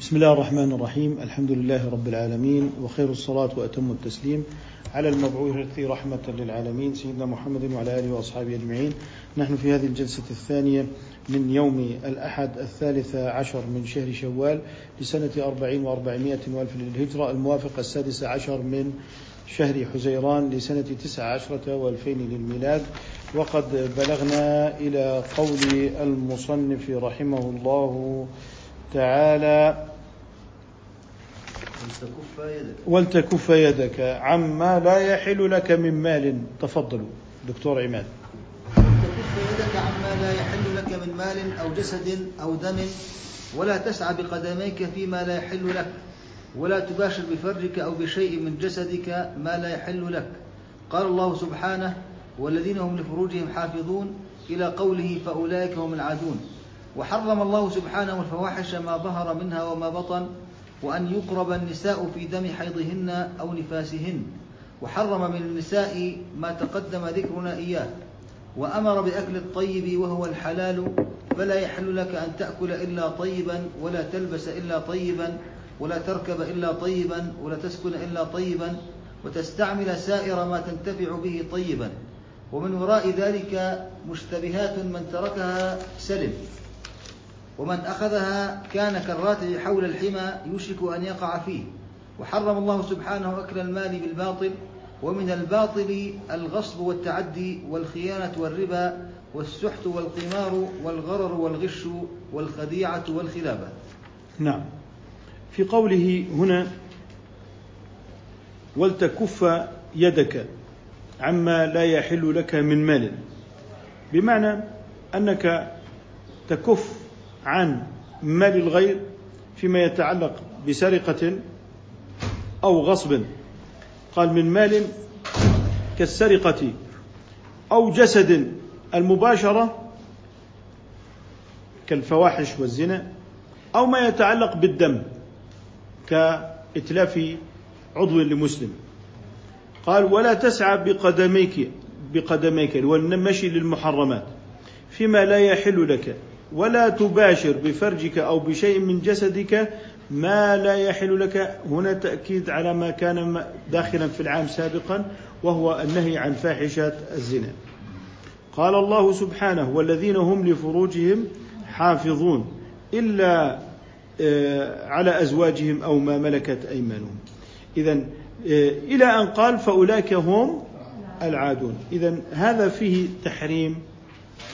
بسم الله الرحمن الرحيم. الحمد لله رب العالمين وخير الصلاة وأتم التسليم. على المبعوث رحمة للعالمين سيدنا محمد وعلى آله وأصحابه أجمعين. نحن في هذه الجلسة الثانية من يوم الأحد الثالث عشر من شهر شوال لسنة أربعين وأربعمائة وألف للهجرة الموافق السادس عشر من شهر حزيران لسنة تسع عشرة وألفين للميلاد. وقد بلغنا إلى قول المصنف رحمه الله تعالى ولتكف يدك. عما لا يحل لك من مال. تفضلوا دكتور عماد. ولتكف يدك عما لا يحل لك من مال أو جسد أو دم ولا تسعى بقدميك فيما لا يحل لك ولا تباشر بفرجك أو بشيء من جسدك ما لا يحل لك. قال الله سبحانه والذين هم لفروجهم حافظون إلى قوله فأولئك هم العادون. وحرم الله سبحانه الفواحش ما ظهر منها وما بطن وأن يقرب النساء في دم حيضهن أو نفاسهن. وحرم من النساء ما تقدم ذكرنا إياه. وأمر بأكل الطيب وهو الحلال فلا يحل لك أن تأكل إلا طيبا ولا تلبس إلا طيبا ولا تركب إلا طيبا ولا تسكن إلا طيبا وتستعمل سائر ما تنتفع به طيبا. ومن وراء ذلك مشتبهات من تركها سلم. ومن أخذها كان كالراتع حول الحمى يوشك أن يقع فيه. وحرم الله سبحانه أكل المال بالباطل ومن الباطل الغصب والتعدي والخيانة والربا والسحت والقمار والغرر والغش والخديعة والخلابة نعم. في قوله هنا ولتكف يدك عما لا يحل لك من مال بمعنى أنك تكف عن مال الغير فيما يتعلق بسرقة أو غصب. قال من مال كالسرقة أو جسد المباشرة كالفواحش والزنا أو ما يتعلق بالدم كإتلاف عضو لمسلم. قال ولا تسعى بقدميك بقدميك والمشي للمحرمات فيما لا يحل لك. ولا تباشر بفرجك أو بشيء من جسدك ما لا يحل لك. هنا تأكيد على ما كان داخلا في العام سابقا وهو النهي عن فاحشة الزنا. قال الله سبحانه والذين هم لفروجهم حافظون إلا آه، على أزواجهم أو ما ملكت أيمانهم. اذا آه، إلى أن قال فأولئك هم العادون. اذا هذا فيه تحريم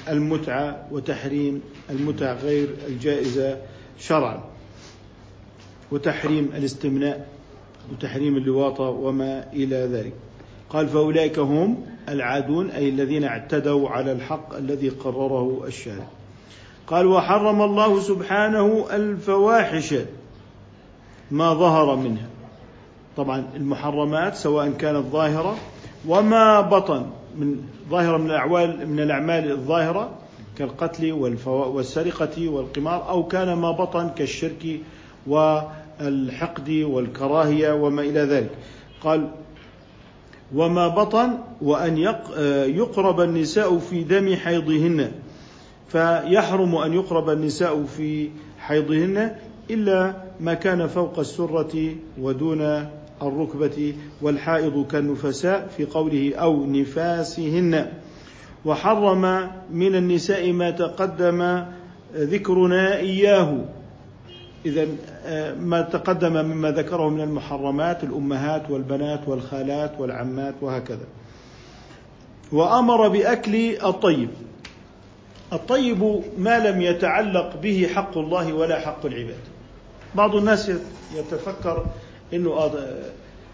المتعة وتحريم المتع غير الجائزة شرعا. وتحريم الاستمناء وتحريم اللواطه وما إلى ذلك. قال فأولئك هم العادون أي الذين اعتدوا على الحق الذي قرره الشارع. قال وحرم الله سبحانه الفواحش ما ظهر منها. طبعا المحرمات سواء كانت ظاهرة وما بطن من ظاهرة من الأعمال من الأعمال الظاهرة كالقتل والسرقة والقمار أو كان ما بطن كالشرك والحقد والكراهية وما إلى ذلك. قال وما بطن وأن يقرب النساء في دم حيضهن. فيحرم أن يقرب النساء في حيضهن إلا ما كان فوق السرة ودون الركبة والحائض كالنفساء في قوله أو نفاسهن. وحرم من النساء ما تقدم ذكرنا إياه. إذا آه، ما تقدم مما ذكره من المحرمات الأمهات والبنات والخالات والعمات وهكذا. وأمر بأكل الطيب. الطيب ما لم يتعلق به حق الله ولا حق العباد. بعض الناس يتفكر إنه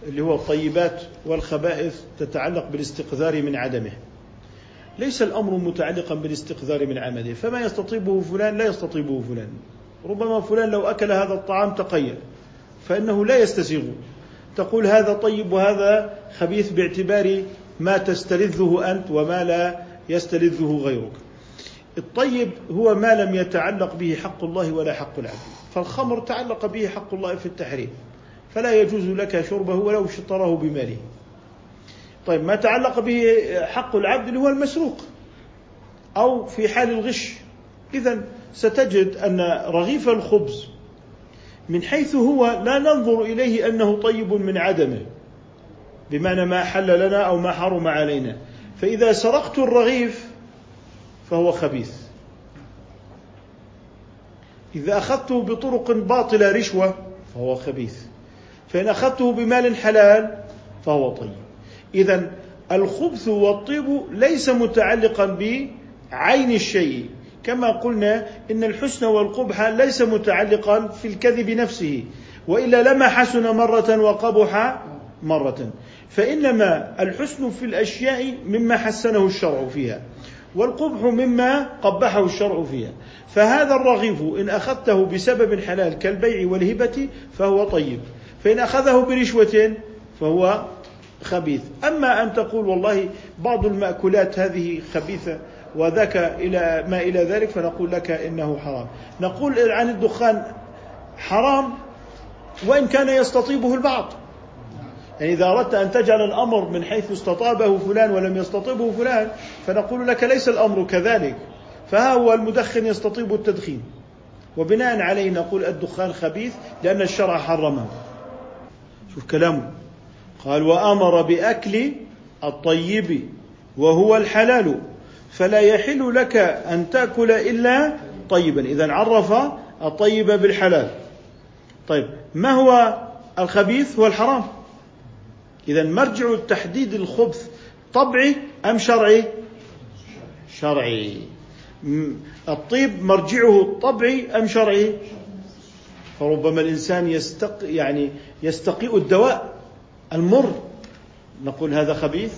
اللي هو الطيبات والخبائث تتعلق بالاستقذار من عدمه. ليس الأمر متعلقا بالاستقذار من عمله. فما يستطيبه فلان لا يستطيبه فلان. ربما فلان لو أكل هذا الطعام تقيل. فإنه لا يستسيغ. تقول هذا طيب وهذا خبيث باعتبار ما تستلذه أنت وما لا يستلذه غيرك. الطيب هو ما لم يتعلق به حق الله ولا حق العبد. فالخمر تعلق به حق الله في التحريم. فلا يجوز لك شربه ولو اشتراه بماله. طيب ما تعلق به حق العبد اللي هو المسروق أو في حال الغش. إذا ستجد أن رغيف الخبز من حيث هو لا ننظر إليه أنه طيب من عدمه بمعنى ما حل لنا أو ما حرم علينا. فإذا سرقت الرغيف فهو خبيث. إذا أخذته بطرق باطلة رشوة فهو خبيث. فإن أخذته بمال حلال فهو طيب. إذا الخبث والطيب ليس متعلقا بعين الشيء. كما قلنا إن الحسن والقبح ليس متعلقا في الكذب نفسه وإلا لما حسن مرة وقبح مرة. فإنما الحسن في الأشياء مما حسنه الشرع فيها والقبح مما قبحه الشرع فيها. فهذا الرغيف إن أخذته بسبب حلال كالبيع والهبة فهو طيب. فإن أخذه برشوة فهو خبيث. أما أن تقول والله بعض المأكولات هذه خبيثة وذاك إلى ما إلى ذلك فنقول لك إنه حرام. نقول عن الدخان حرام وإن كان يستطيبه البعض. يعني إذا أردت أن تجعل الأمر من حيث استطابه فلان ولم يستطبه فلان فنقول لك ليس الأمر كذلك. فها هو المدخن يستطيب التدخين. وبناء عليه نقول الدخان خبيث لأن الشرع حرمه. شوف كلامه قال وأمر بأكل الطيب وهو الحلال فلا يحل لك أن تأكل إلا طيبا. إذا عرف الطيب بالحلال. طيب ما هو الخبيث هو الحرام إذا مرجع تحديد الخبث طبعي أم شرعي؟ شرعي. الطيب مرجعه طبعي أم شرعي؟ فربما الإنسان يستق يعني يستقيء الدواء المر. نقول هذا خبيث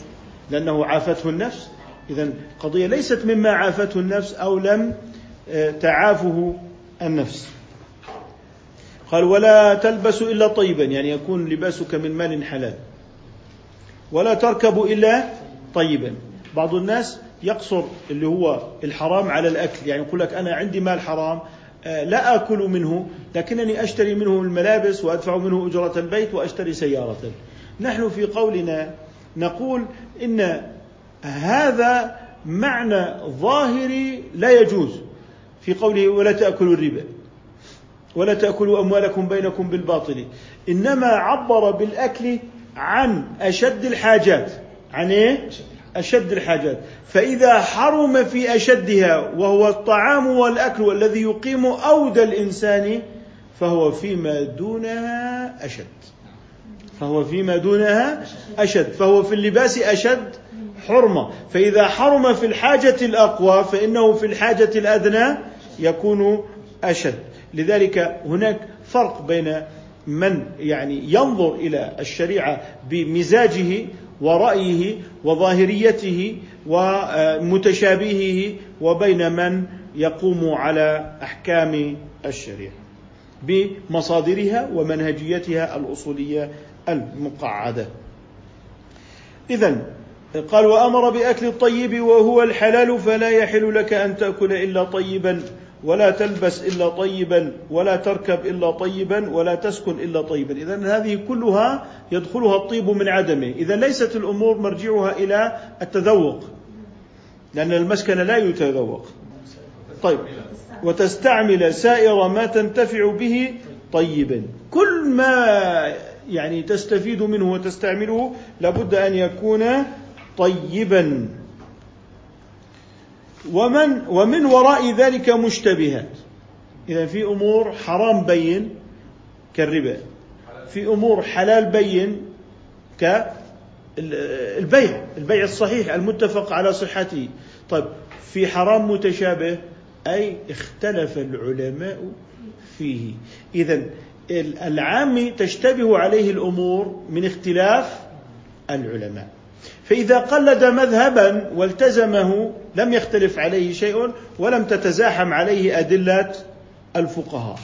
لأنه عافته النفس. إذا قضية ليست مما عافته النفس أو لم آه، تعافه النفس. قال ولا تلبس إلا طيبا يعني يكون لباسك من مال حلال. ولا تركب إلا طيبا. بعض الناس يقصر اللي هو الحرام على الأكل يعني يقول لك أنا عندي مال حرام لا آكل منه لكنني أشتري منه الملابس وأدفع منه أجرة البيت وأشتري سيارة. نحن في قولنا نقول إن هذا معنى ظاهري لا يجوز. في قوله ولا تأكلوا الربا ولا تأكلوا أموالكم بينكم بالباطل إنما عبر بالأكل عن أشد الحاجات. عن إيه؟ أشد الحاجات. فإذا حرم في أشدها وهو الطعام والأكل الذي يقيم أود الإنسان فهو فيما دونها أشد. فهو فيما دونها أشد. فهو في اللباس أشد حرمة. فإذا حرم في الحاجة الأقوى فإنه في الحاجة الأدنى يكون أشد. لذلك هناك فرق بين من يعني ينظر إلى الشريعة بمزاجه ورأيه وظاهريته ومتشابهه وبين من يقوم على أحكام الشريعة بمصادرها ومنهجيتها الأصولية المقعدة. إذا قال وأمر بأكل الطيب وهو الحلال فلا يحل لك أن تأكل إلا طيبا ولا تلبس إلا طيبا ولا تركب إلا طيبا ولا تسكن إلا طيبا. إذا هذه كلها يدخلها الطيب من عدمه. إذا ليست الأمور مرجعها إلى التذوق لأن المسكن لا يتذوق. طيب. وتستعمل سائر ما تنتفع به طيبا. كل ما يعني تستفيد منه وتستعمله لابد أن يكون طيبا. ومن ومن وراء ذلك مشتبهات. إذا في أمور حرام بين كالربا في أمور حلال بين كالبيع البيع الصحيح المتفق على صحته. طيب في حرام متشابه أي اختلف العلماء فيه. اذا العام تشتبه عليه الأمور من اختلاف العلماء. فإذا قلد مذهبا والتزمه لم يختلف عليه شيء ولم تتزاحم عليه أدلة الفقهاء.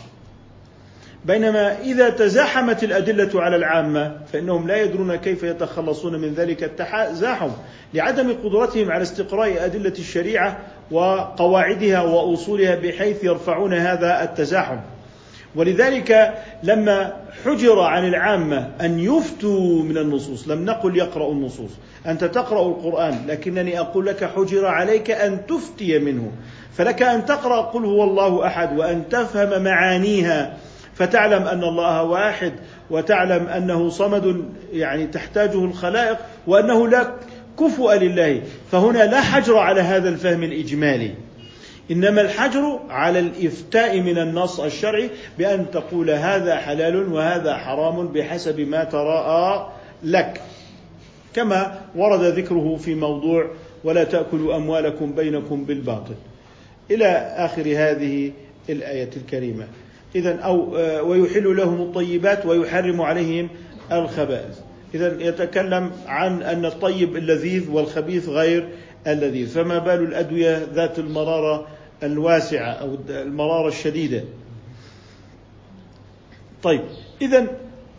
بينما إذا تزاحمت الأدلة على العامة فإنهم لا يدرون كيف يتخلصون من ذلك التزاحم لعدم قدرتهم على استقراء أدلة الشريعة وقواعدها وأصولها بحيث يرفعون هذا التزاحم. ولذلك لما حجر عن العامة أن يفتوا من النصوص لم نقل يقرأوا النصوص أنت تقرأ القرآن لكنني أقول لك حجر عليك أن تفتي منه فلك أن تقرأ قل هو الله أحد وأن تفهم معانيها فتعلم أن الله واحد وتعلم أنه صمد يعني تحتاجه الخلائق وأنه لا كفؤ لله فهنا لا حجر على هذا الفهم الإجمالي. إنما الحجر على الإفتاء من النص الشرعي بأن تقول هذا حلال وهذا حرام بحسب ما تراءى لك. كما ورد ذكره في موضوع ولا تأكلوا أموالكم بينكم بالباطل. إلى آخر هذه الآية الكريمة. اذا أو آه، ويحل لهم الطيبات ويحرم عليهم الخبائث. اذا يتكلم عن أن الطيب اللذيذ والخبيث غير اللذيذ فما بال الأدوية ذات المرارة الواسعة أو المرارة الشديدة؟ طيب إذا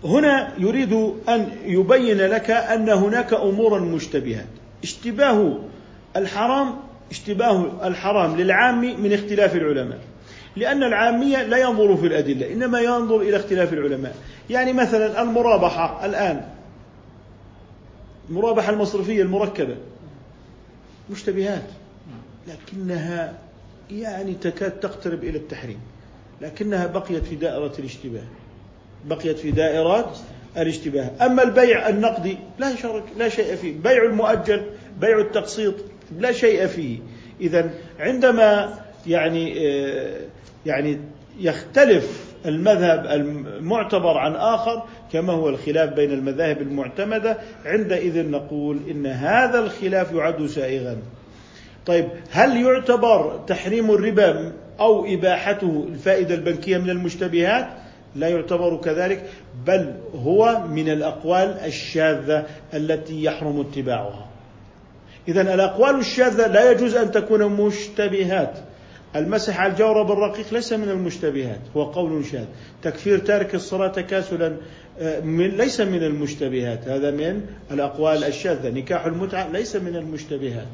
هنا يريد أن يبين لك أن هناك أمورا مشتبهات اشتباه الحرام اشتباه الحرام للعام من اختلاف العلماء. لأن العامية لا ينظر في الأدلة إنما ينظر إلى اختلاف العلماء. يعني مثلا المرابحة الآن. المرابحة المصرفية المركبة. مشتبهات لكنها يعني تكاد تقترب إلى التحريم لكنها بقيت في دائرة الاشتباه بقيت في دائرة الاشتباه. أما البيع النقدي لا شرك لا شيء فيه. بيع المؤجل بيع التقسيط لا شيء فيه. إذا عندما يعني آه، يعني يختلف المذهب المعتبر عن آخر كما هو الخلاف بين المذاهب المعتمدة. عندئذ نقول إن هذا الخلاف يعد سائغا. طيب هل يعتبر تحريم الربا أو إباحته الفائدة البنكية من المشتبهات؟ لا يعتبر كذلك بل هو من الأقوال الشاذة التي يحرم اتباعها. إذا الأقوال الشاذة لا يجوز أن تكون مشتبهات. المسح على الجورب الرقيق ليس من المشتبهات هو قول شاذ. تكفير تارك الصلاة تكاسلا آه، ليس من المشتبهات. هذا من الأقوال الشاذة. نكاح المتعة ليس من المشتبهات.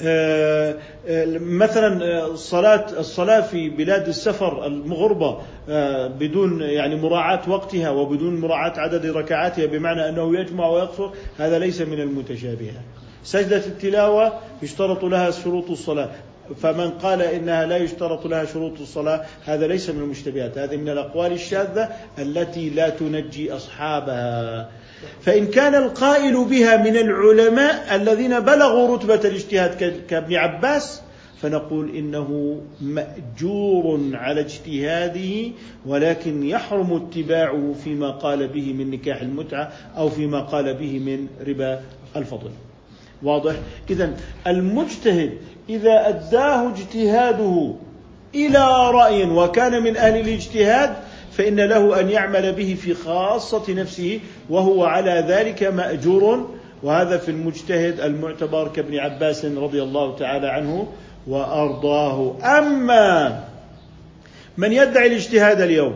آه، آه، مثلا الصلاة الصلاة في بلاد السفر المغربة بدون يعني مراعاة وقتها وبدون مراعاة عدد ركعاتها بمعنى أنه يجمع ويقصر هذا ليس من المتشابهات. سجدة التلاوة يشترط لها شروط الصلاة. فمن قال إنها لا يشترط لها شروط الصلاة هذا ليس من المشتبهات هذه من الأقوال الشاذة التي لا تنجي أصحابها. فإن كان القائل بها من العلماء الذين بلغوا رتبة الاجتهاد كابن عباس فنقول إنه مأجور على اجتهاده ولكن يحرم اتباعه فيما قال به من نكاح المتعة أو فيما قال به من ربا الفضل. واضح؟ اذا المجتهد إذا أداه اجتهاده إلى رأي وكان من أهل الاجتهاد فإن له أن يعمل به في خاصة نفسه وهو على ذلك مأجور. وهذا في المجتهد المعتبر كابن عباس رضي الله تعالى عنه وأرضاه. أما من يدعي الاجتهاد اليوم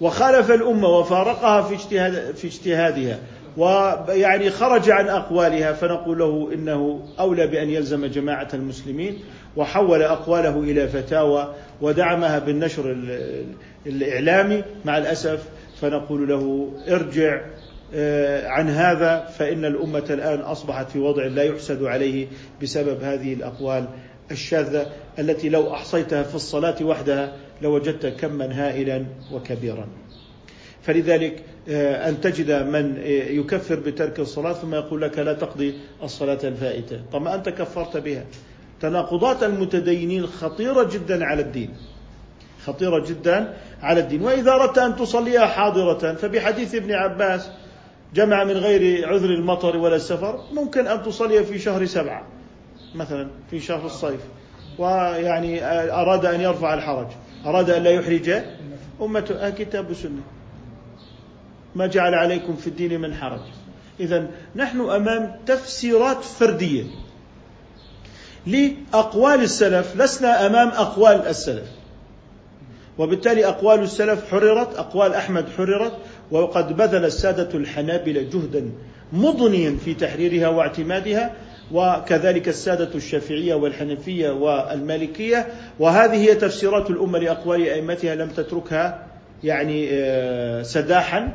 وخالف الأمة وفارقها في اجتهاد في اجتهادها ويعني خرج عن أقوالها فنقول له إنه أولى بأن يلزم جماعة المسلمين وحول أقواله إلى فتاوى ودعمها بالنشر الإعلامي مع الأسف فنقول له ارجع آه، عن هذا فإن الأمة الآن أصبحت في وضع لا يحسد عليه بسبب هذه الأقوال الشاذة التي لو أحصيتها في الصلاة وحدها لوجدت كما هائلا وكبيرا. فلذلك أن تجد من آه، يكفر بترك الصلاة ثم يقول لك لا تقضي الصلاة الفائتة. طب ما أنت كفرت بها. تناقضات المتدينين خطيرة جدا على الدين. خطيرة جدا على الدين. وإذا أردت أن تصليها حاضرة فبحديث ابن عباس جمع من غير عذر المطر ولا السفر ممكن أن تصلي في شهر سبعة مثلا في شهر الصيف. ويعني آه، أراد أن يرفع الحرج أراد أن لا يحرج أمة كتاب وسنة ما جعل عليكم في الدين من حرج. إذا نحن أمام تفسيرات فردية لأقوال السلف لسنا أمام أقوال السلف. وبالتالي أقوال السلف حررت أقوال أحمد حررت وقد بذل السادة الحنابلة جهدا مضنيا في تحريرها واعتمادها وكذلك السادة الشافعية والحنفية والمالكية. وهذه هي تفسيرات الأمة لأقوال أئمتها لم تتركها يعني آه، سداحا.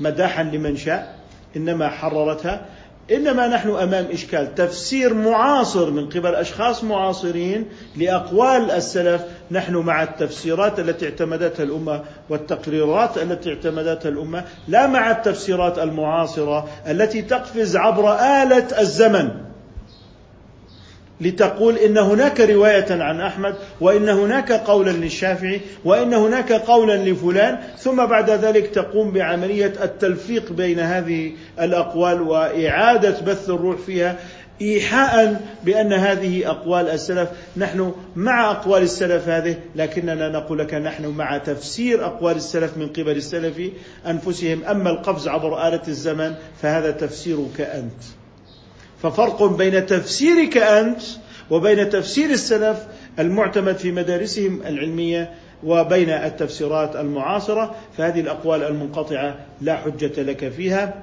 مداحا لمن شاء إنما حررتها. إنما نحن أمام إشكال. تفسير معاصر من قبل أشخاص معاصرين لأقوال السلف. نحن مع التفسيرات التي اعتمدتها الأمة والتقريرات التي اعتمدتها الأمة لا مع التفسيرات المعاصرة التي تقفز عبر آلة الزمن. لتقول إن هناك رواية عن أحمد وإن هناك قولا للشافعي وإن هناك قولا لفلان ثم بعد ذلك تقوم بعملية التلفيق بين هذه الأقوال وإعادة بث الروح فيها إيحاء بأن هذه أقوال السلف. نحن مع أقوال السلف هذه لكننا نقول لك نحن مع تفسير أقوال السلف من قبل السلف أنفسهم. أما القفز عبر آلة الزمن فهذا تفسيرك أنت. ففرق بين تفسيرك أنت وبين تفسير السلف المعتمد في مدارسهم العلمية وبين التفسيرات المعاصرة فهذه الأقوال المنقطعة لا حجة لك فيها.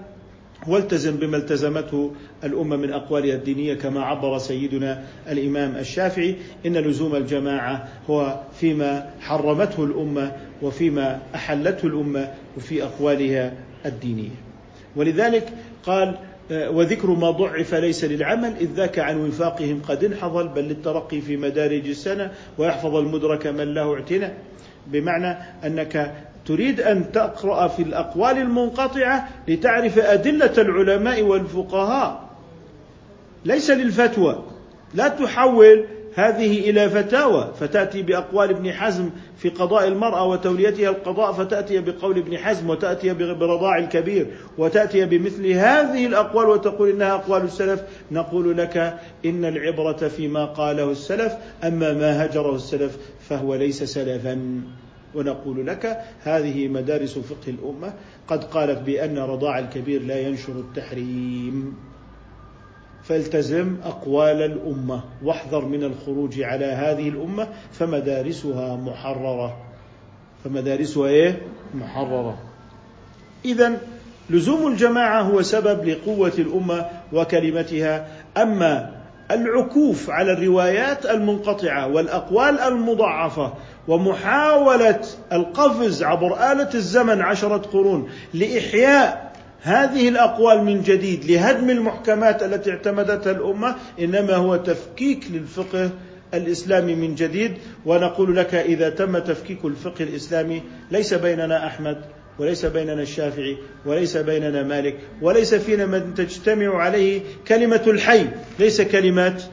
والتزم بما التزمته الأمة من أقوالها الدينية كما عبر سيدنا الإمام الشافعي إن لزوم الجماعة هو فيما حرمته الأمة وفيما أحلته الأمة وفي أقوالها الدينية. ولذلك قال وذكر ما ضعف ليس للعمل إذ ذاك عن وفاقهم قد انحضل بل للترقي في مدارج السنة ويحفظ المدرك من له اعتناء. بمعنى أنك تريد أن تقرأ في الأقوال المنقطعة لتعرف أدلة العلماء والفقهاء. ليس للفتوى. لا تحول هذه إلى فتاوى فتأتي بأقوال ابن حزم في قضاء المرأة وتوليتها القضاء فتأتي بقول ابن حزم وتأتي برضاع الكبير وتأتي بمثل هذه الأقوال وتقول إنها أقوال السلف. نقول لك إن العبرة فيما قاله السلف أما ما هجره السلف فهو ليس سلفا. ونقول لك هذه مدارس فقه الأمة قد قالت بأن رضاع الكبير لا ينشر التحريم. فالتزم أقوال الأمة واحذر من الخروج على هذه الأمة فمدارسها محررة. فمدارسها إيه؟ محررة. اذا لزوم الجماعة هو سبب لقوة الأمة وكلمتها. أما العكوف على الروايات المنقطعة والأقوال المضعفه ومحاولة القفز عبر آلة الزمن عشرة قرون لإحياء هذه الأقوال من جديد لهدم المحكمات التي اعتمدتها الأمة إنما هو تفكيك للفقه الإسلامي من جديد. ونقول لك إذا تم تفكيك الفقه الإسلامي ليس بيننا أحمد وليس بيننا الشافعي وليس بيننا مالك وليس فينا من تجتمع عليه كلمة الحي. ليس كلمات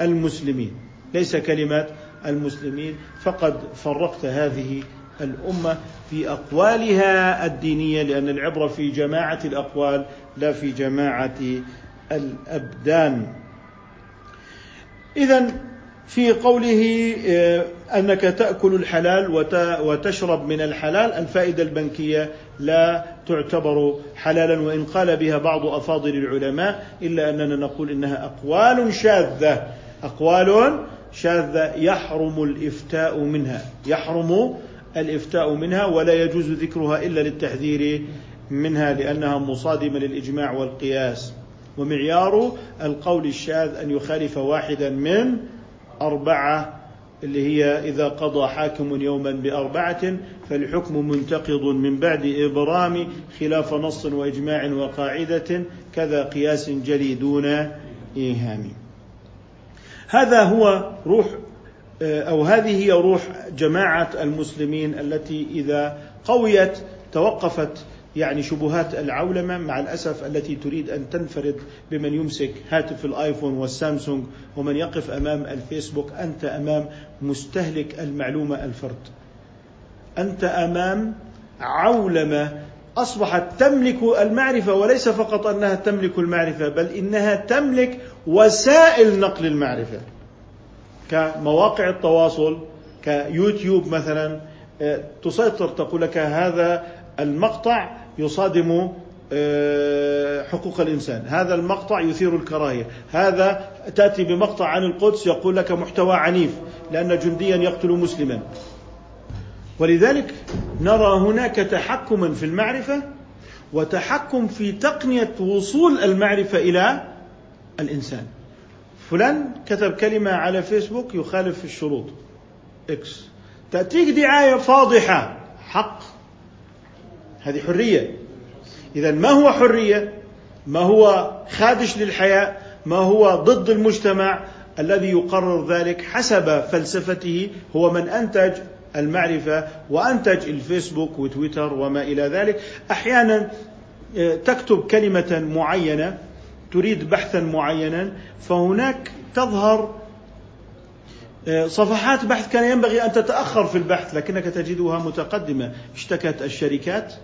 المسلمين ليس كلمات المسلمين. فقد فرقت هذه الأمة في أقوالها الدينية لأن العبرة في جماعة الأقوال لا في جماعة الأبدان. اذا في قوله آه، أنك تأكل الحلال وتشرب من الحلال الفائدة البنكية لا تعتبر حلالا وإن قال بها بعض أفاضل العلماء إلا أننا نقول إنها أقوال شاذة. أقوال شاذة يحرم الإفتاء منها يحرم الإفتاء منها ولا يجوز ذكرها إلا للتحذير منها لأنها مصادمة للإجماع والقياس. ومعيار القول الشاذ أن يخالف واحدا من أربعة اللي هي إذا قضى حاكم يوما بأربعة فالحكم منتقض من بعد إبرام خلاف نص وإجماع وقاعدة كذا قياس جلي دون إيهام. هذا هو روح آه، أو هذه هي روح جماعة المسلمين التي إذا قويت توقفت يعني شبهات العولمة مع الأسف التي تريد أن تنفرد بمن يمسك هاتف الآيفون والسامسونج ومن يقف أمام الفيسبوك أنت أمام مستهلك المعلومة الفرد. أنت أمام عولمة أصبحت تملك المعرفة وليس فقط أنها تملك المعرفة بل إنها تملك وسائل نقل المعرفة. كمواقع التواصل كيوتيوب مثلا آه، تسيطر تقول لك هذا المقطع يصادم آه، حقوق الإنسان، هذا المقطع يثير الكراهية، هذا تأتي بمقطع عن القدس يقول لك محتوى عنيف لأن جنديا يقتل مسلما. ولذلك نرى هناك تحكما في المعرفة وتحكم في تقنية وصول المعرفة إلى الإنسان. فلان كتب كلمة على فيسبوك يخالف الشروط. إكس تأتيك دعاية فاضحة. حق. هذه حرية. إذا ما هو حرية؟ ما هو خادش للحياة؟ ما هو ضد المجتمع الذي يقرر ذلك حسب فلسفته هو من أنتج المعرفة وأنتج الفيسبوك وتويتر وما إلى ذلك. أحيانا آه، تكتب كلمة معينة تريد بحثا معينا فهناك تظهر آه، صفحات بحث كان ينبغي أن تتأخر في البحث لكنك تجدها متقدمة. اشتكت الشركات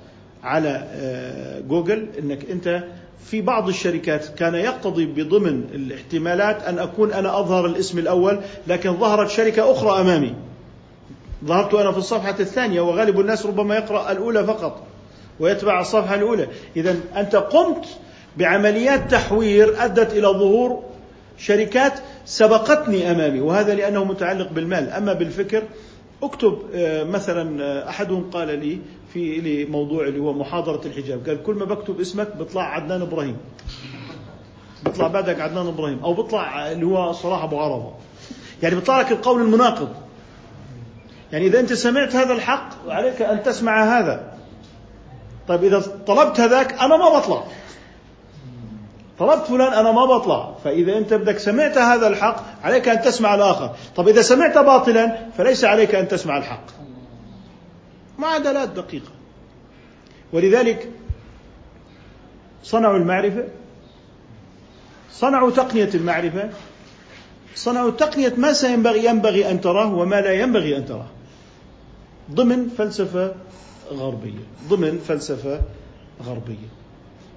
على آه، جوجل إنك أنت في بعض الشركات كان يقتضي بضمن الاحتمالات أن أكون أنا أظهر الاسم الأول لكن ظهرت شركة أخرى أمامي. ظهرت أنا في الصفحة الثانية وغالب الناس ربما يقرأ الأولى فقط ويتبع الصفحة الأولى. اذا أنت قمت بعمليات تحوير أدت إلى ظهور شركات سبقتني أمامي وهذا لأنه متعلق بالمال. أما بالفكر اكتب آه، مثلا آه، أحدهم قال لي في لي موضوع اللي هو محاضرة الحجاب. قال كل ما بكتب اسمك بيطلع عدنان إبراهيم. بيطلع بعدك عدنان إبراهيم أو بيطلع اللي هو صلاح أبو عرفه يعني بيطلع لك القول المناقض. يعني إذا أنت سمعت هذا الحق عليك أن تسمع هذا. طيب إذا طلبت هذاك أنا ما بطلع. طلبت فلان أنا ما بطلع. فإذا أنت بدك سمعت هذا الحق عليك أن تسمع الآخر. طب إذا سمعت باطلا فليس عليك أن تسمع الحق. معادلات دقيقة. ولذلك صنعوا المعرفة صنعوا تقنية المعرفة صنعوا تقنية ما سينبغي ينبغي أن تراه وما لا ينبغي أن تراه. ضمن فلسفة غربية. ضمن فلسفة غربية.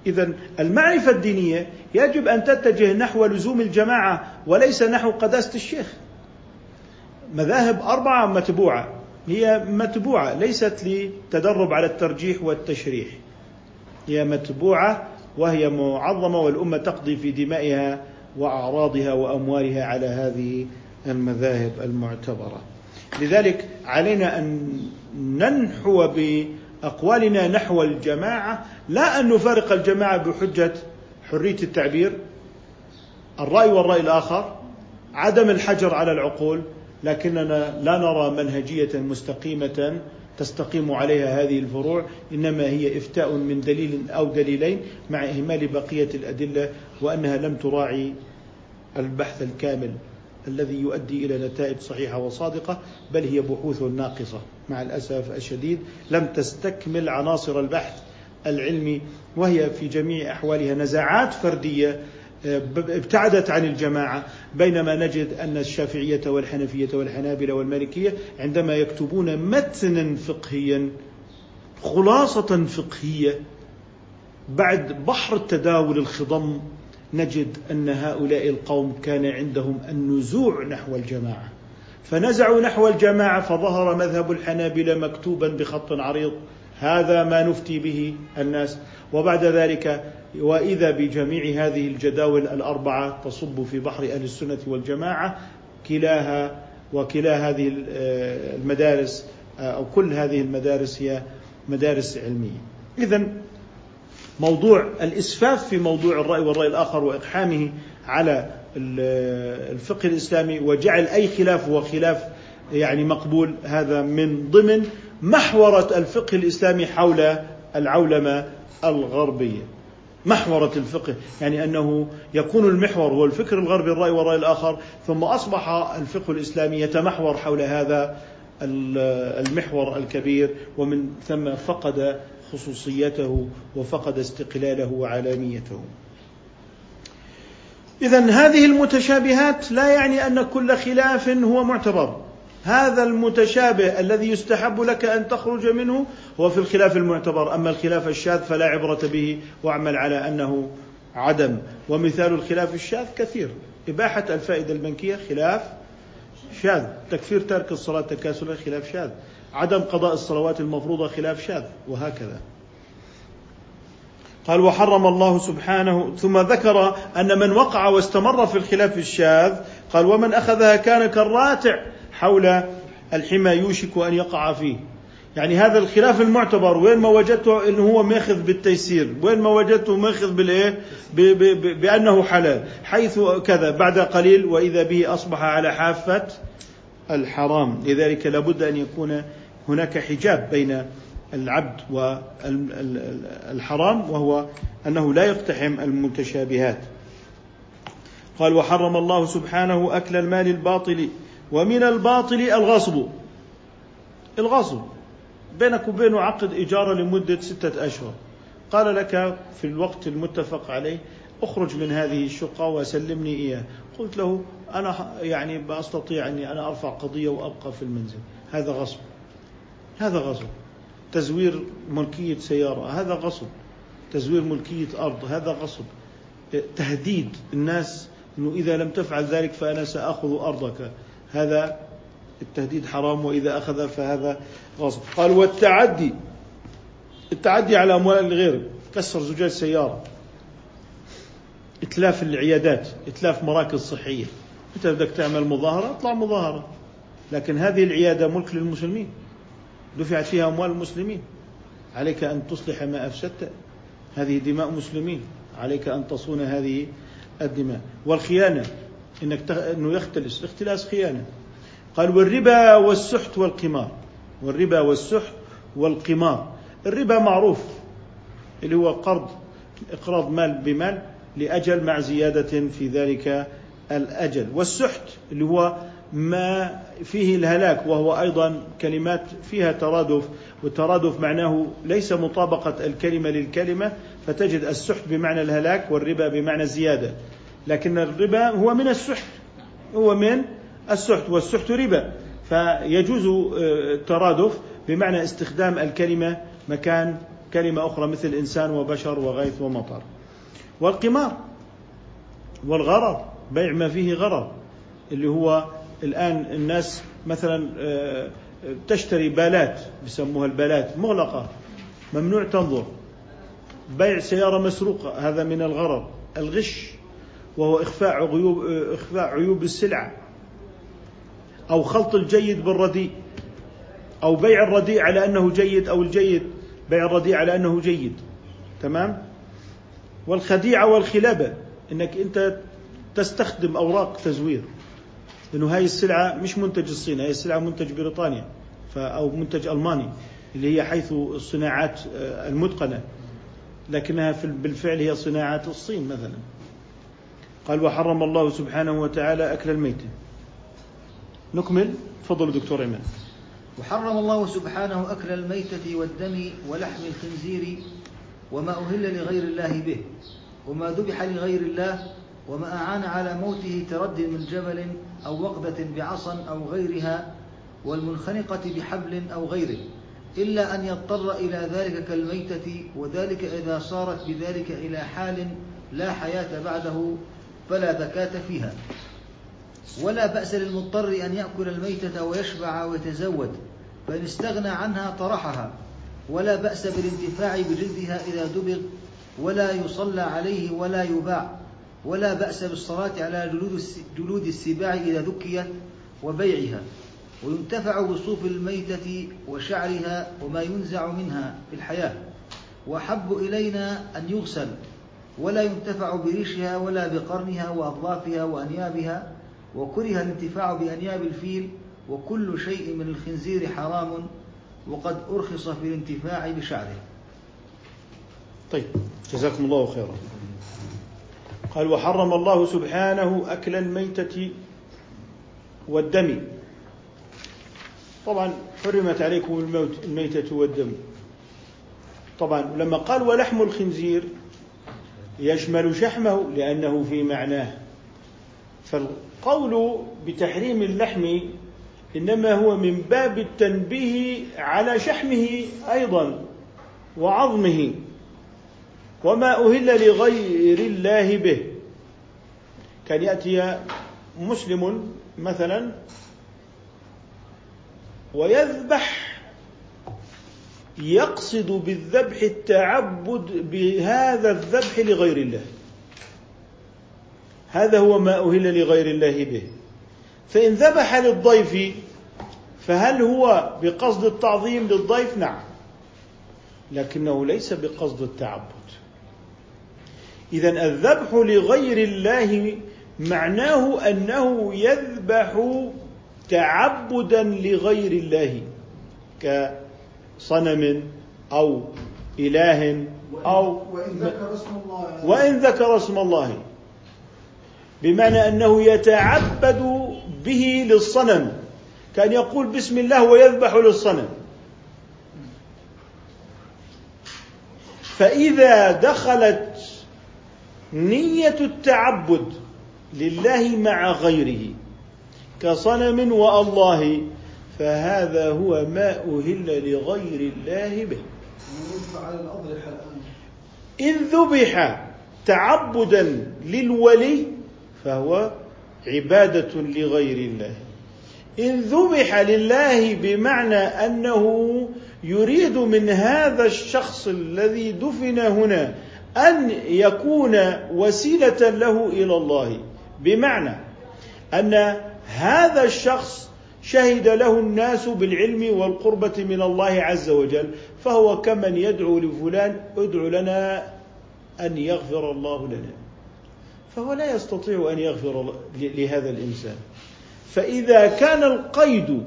إذا المعرفة الدينية يجب أن تتجه نحو لزوم الجماعة وليس نحو قداسة الشيخ. مذاهب أربعة متبوعة هي متبوعة ليست لتدرب على الترجيح والتشريح. هي متبوعة وهي معظمة والأمة تقضي في دمائها وأعراضها وأموالها على هذه المذاهب المعتبرة. لذلك علينا أن ننحو ب أقوالنا نحو الجماعة لا أن نفارق الجماعة بحجة حرية التعبير. الرأي والرأي الآخر عدم الحجر على العقول لكننا لا نرى منهجية مستقيمة تستقيم عليها هذه الفروع إنما هي إفتاء من دليل أو دليلين مع إهمال بقية الأدلة وأنها لم تراعي البحث الكامل الذي يؤدي إلى نتائج صحيحة وصادقة بل هي بحوث ناقصة. مع الأسف الشديد لم تستكمل عناصر البحث العلمي وهي في جميع أحوالها نزاعات فردية آه، ابتعدت عن الجماعة. بينما نجد أن الشافعية والحنفية والحنابلة والمالكية عندما يكتبون متنا فقهيا خلاصة فقهية بعد بحر التداول الخضم نجد أن هؤلاء القوم كان عندهم النزوع نحو الجماعة. فنزعوا نحو الجماعة فظهر مذهب الحنابلة مكتوبا بخط عريض هذا ما نفتي به الناس وبعد ذلك وإذا بجميع هذه الجداول الأربعة تصب في بحر أهل السنة والجماعة كلاها وكلا هذه المدارس أو كل هذه المدارس هي مدارس علمية. اذا موضوع الإسفاف في موضوع الرأي والرأي الآخر وإقحامه على الفقه الإسلامي وجعل أي خلاف هو خلاف يعني مقبول. هذا من ضمن محورة الفقه الإسلامي حول العولمة الغربية. محورة الفقه يعني أنه يكون المحور هو الفكر الغربي الرأي والرأي الآخر ثم أصبح الفقه الإسلامي يتمحور حول هذا المحور الكبير ومن ثم فقد خصوصيته وفقد استقلاله وعالميته. إذا هذه المتشابهات لا يعني أن كل خلاف هو معتبر. هذا المتشابه الذي يستحب لك أن تخرج منه هو في الخلاف المعتبر. أما الخلاف الشاذ فلا عبرة به واعمل على أنه عدم. ومثال الخلاف الشاذ كثير. إباحة الفائدة البنكية خلاف شاذ. تكفير ترك الصلاة تكاسلا خلاف شاذ. عدم قضاء الصلوات المفروضة خلاف شاذ. وهكذا. قال وحرم الله سبحانه ثم ذكر أن من وقع واستمر في الخلاف الشاذ قال ومن أخذها كان كالراتع حول الحمى يوشك أن يقع فيه. يعني هذا الخلاف المعتبر وين ما وجدته إنه هو ماخذ بالتيسير وين ما وجدته ماخذ بالإيه؟ بأنه حلال حيث كذا بعد قليل وإذا به أصبح على حافة الحرام. لذلك لابد أن يكون هناك حجاب بين العبد والحرام وهو أنه لا يقتحم المتشابهات. قال وحرم الله سبحانه أكل المال الباطل ومن الباطل الغصب. الغصب بينك وبينه عقد إجارة لمدة ستة أشهر. قال لك في الوقت المتفق عليه اخرج من هذه الشقة وسلمني إياه قلت له أنا يعني بأستطيع أني أنا أرفع قضية وأبقى في المنزل. هذا غصب. هذا غصب. تزوير ملكية سيارة هذا غصب. تزوير ملكية أرض هذا غصب. تهديد الناس أنه إذا لم تفعل ذلك فأنا سأخذ أرضك. هذا التهديد حرام وإذا أخذ فهذا غصب. قال والتعدي. التعدي على أموال الغير كسر زجاج سيارة. إتلاف العيادات إتلاف مراكز صحية. أنت بدك تعمل مظاهرة؟ اطلع مظاهرة. لكن هذه العيادة ملك للمسلمين. دفعت فيها أموال المسلمين. عليك أن تصلح ما أفسدت. هذه دماء مسلمين. عليك أن تصون هذه الدماء. والخيانة إنك تخ... أنه يختلس. الاختلاس خيانة. قال والربا والسحت والقمار. والربا والسحت والقمار. الربا معروف. اللي هو قرض إقراض مال بمال لأجل مع زيادة في ذلك الأجل. والسحت اللي هو ما فيه الهلاك وهو أيضا كلمات فيها ترادف والترادف معناه ليس مطابقة الكلمة للكلمة فتجد السحت بمعنى الهلاك والربا بمعنى الزيادة. لكن الربا هو من السحت هو من السحت والسحت ربا. فيجوز آه، الترادف بمعنى استخدام الكلمة مكان كلمة أخرى مثل إنسان وبشر وغيث ومطر. والقمار والغرر بيع ما فيه غرر اللي هو الآن الناس مثلا آه، تشتري بالات بسموها البالات مغلقة ممنوع تنظر. بيع سيارة مسروقة هذا من الغرر الغش وهو إخفاء عيوب إخفاء عيوب السلعة أو خلط الجيد بالرديء أو بيع الرديء على أنه جيد أو الجيد بيع الرديء على أنه جيد. تمام؟ والخديعة والخلابة أنك أنت تستخدم أوراق تزوير. لأنه هاي السلعة مش منتج الصين هاي السلعة منتج بريطانيا أو منتج ألماني اللي هي حيث الصناعات آه، المتقنة. لكنها بالفعل هي صناعات الصين مثلا. قال وحرم الله سبحانه وتعالى أكل الميتة نكمل. تفضل دكتور إيمان. وحرم الله سبحانه أكل الميتة والدم ولحم الخنزير وما أهل لغير الله به وما ذبح لغير الله وما أعان على موته ترد من جبل أو وقدة بعصا أو غيرها والمنخنقة بحبل أو غيره إلا أن يضطر إلى ذلك كالميتة وذلك إذا صارت بذلك إلى حال لا حياة بعده فلا زكاة فيها. ولا بأس للمضطر أن يأكل الميتة ويشبع ويتزود فإن استغنى عنها طرحها. ولا بأس بالانتفاع بجلدها إذا دبغ ولا يصلى عليه ولا يباع. ولا بأس بالصلاة على جلود السباع إذا ذكيت وبيعها وينتفع بصوف الميتة وشعرها وما ينزع منها في الحياة. وحب إلينا أن يغسل ولا ينتفع بريشها ولا بقرنها وأظلافها وأنيابها وكره الانتفاع بأنياب الفيل وكل شيء من الخنزير حرام وقد أرخص في الانتفاع بشعره. طيب جزاكم الله خيرا. قال وحرم الله سبحانه أكل الميتة والدم. طبعا حرمت عليكم الموت الميتة والدم. طبعا لما قال ولحم الخنزير يشمل شحمه لأنه في معناه. فالقول بتحريم اللحم إنما هو من باب التنبيه على شحمه أيضا وعظمه. وما أهل لغير الله به. كان يأتي مسلم مثلا ويذبح يقصد بالذبح التعبد بهذا الذبح لغير الله. هذا هو ما أهل لغير الله به. فإن ذبح للضيف فهل هو بقصد التعظيم للضيف؟ نعم. لكنه ليس بقصد التعبد. إذا الذبح لغير الله معناه أنه يذبح تعبدا لغير الله صنم أو إله أو وإن ذكر اسم الله. وإن ذكر اسم الله بمعنى أنه يتعبد به للصنم كأن يقول بسم الله ويذبح للصنم. فإذا دخلت نية التعبد لله مع غيره كصنم والله فهذا هو ما أهل لغير الله به. إن ذبح تعبدا للولي فهو عبادة لغير الله. إن ذبح لله بمعنى أنه يريد من هذا الشخص الذي دفن هنا أن يكون وسيلة له إلى الله. بمعنى أن هذا الشخص شهد له الناس بالعلم والقربة من الله عز وجل فهو كمن يدعو لفلان ادعو لنا أن يغفر الله لنا. فهو لا يستطيع أن يغفر لهذا الإنسان. فإذا كان القيد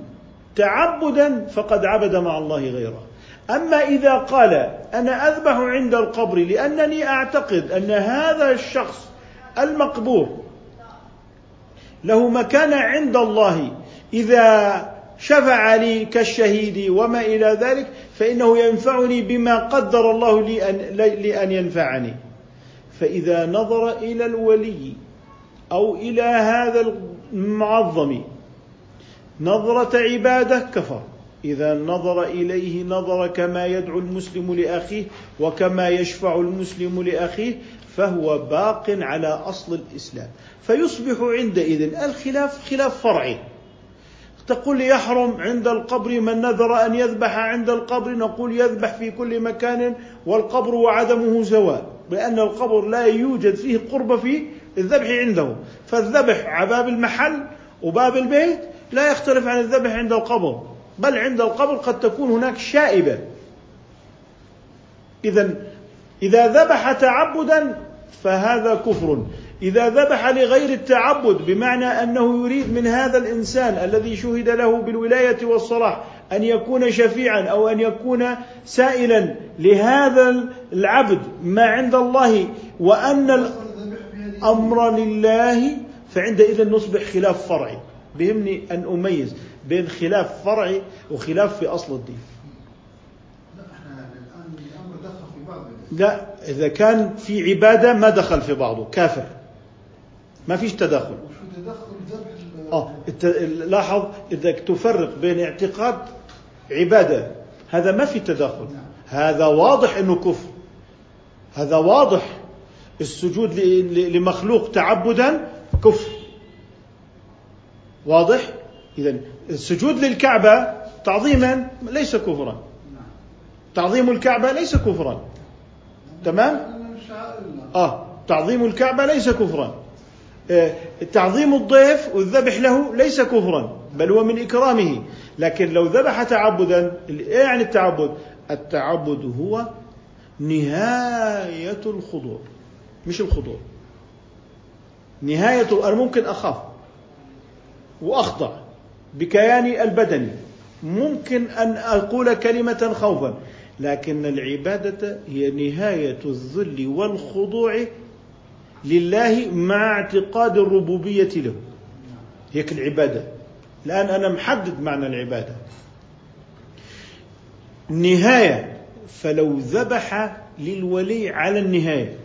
تعبدا فقد عبد مع الله غيره. أما إذا قال أنا أذبح عند القبر لأنني أعتقد أن هذا الشخص المقبور له مكانة عند الله. إذا شفع لي كالشهيد وما إلى ذلك فإنه ينفعني بما قدر الله لي أن, لأن ينفعني. فإذا نظر إلى الولي أو إلى هذا المعظم نظرة عبادة كفر. إذا نظر إليه نظر كما يدعو المسلم لأخيه وكما يشفع المسلم لأخيه فهو باق على أصل الإسلام. فيصبح عندئذ الخلاف خلاف فرعي. تقول يحرم عند القبر من نذر أن يذبح عند القبر نقول يذبح في كل مكان والقبر وعدمه سواء لأن القبر لا يوجد فيه قرب في الذبح عنده. فالذبح على باب المحل وباب البيت لا يختلف عن الذبح عند القبر. بل عند القبر قد تكون هناك شائبة. إذا إذا ذبح تعبدا فهذا كفر. إذا ذبح لغير التعبد بمعنى أنه يريد من هذا الإنسان الذي شهد له بالولاية والصلاح أن يكون شفيعا أو أن يكون سائلا لهذا العبد ما عند الله. وأن الأمر لله فعندئذ نصبح خلاف فرعي. بهمني أن أميز. بين خلاف فرعي وخلاف في أصل الدين. لا إذا كان في عبادة ما دخل في بعضه كافر. ما فيش تداخل. آه لاحظ إذا تفرق بين اعتقاد عبادة هذا ما في تداخل. هذا واضح إنه كفر. هذا واضح. السجود لمخلوق تعبدا كفر. واضح؟ اذا السجود للكعبة تعظيما ليس كفرا. تعظيم الكعبة ليس كفرا. تمام؟ آه تعظيم الكعبة ليس كفرا. آه، تعظيم الضيف والذبح له ليس كفرا بل هو من إكرامه. لكن لو ذبح تعبدا إيه يعني التعبد؟ التعبد هو نهاية الخضوع مش الخضوع. نهاية أنا ممكن أخاف وأخضع. بكياني البدني ممكن أن أقول كلمة خوفا لكن العبادة هي نهاية الذل والخضوع لله مع اعتقاد الربوبية له. هيك العبادة. الآن أنا محدد معنى العبادة. نهاية فلو ذبح للولي على النهاية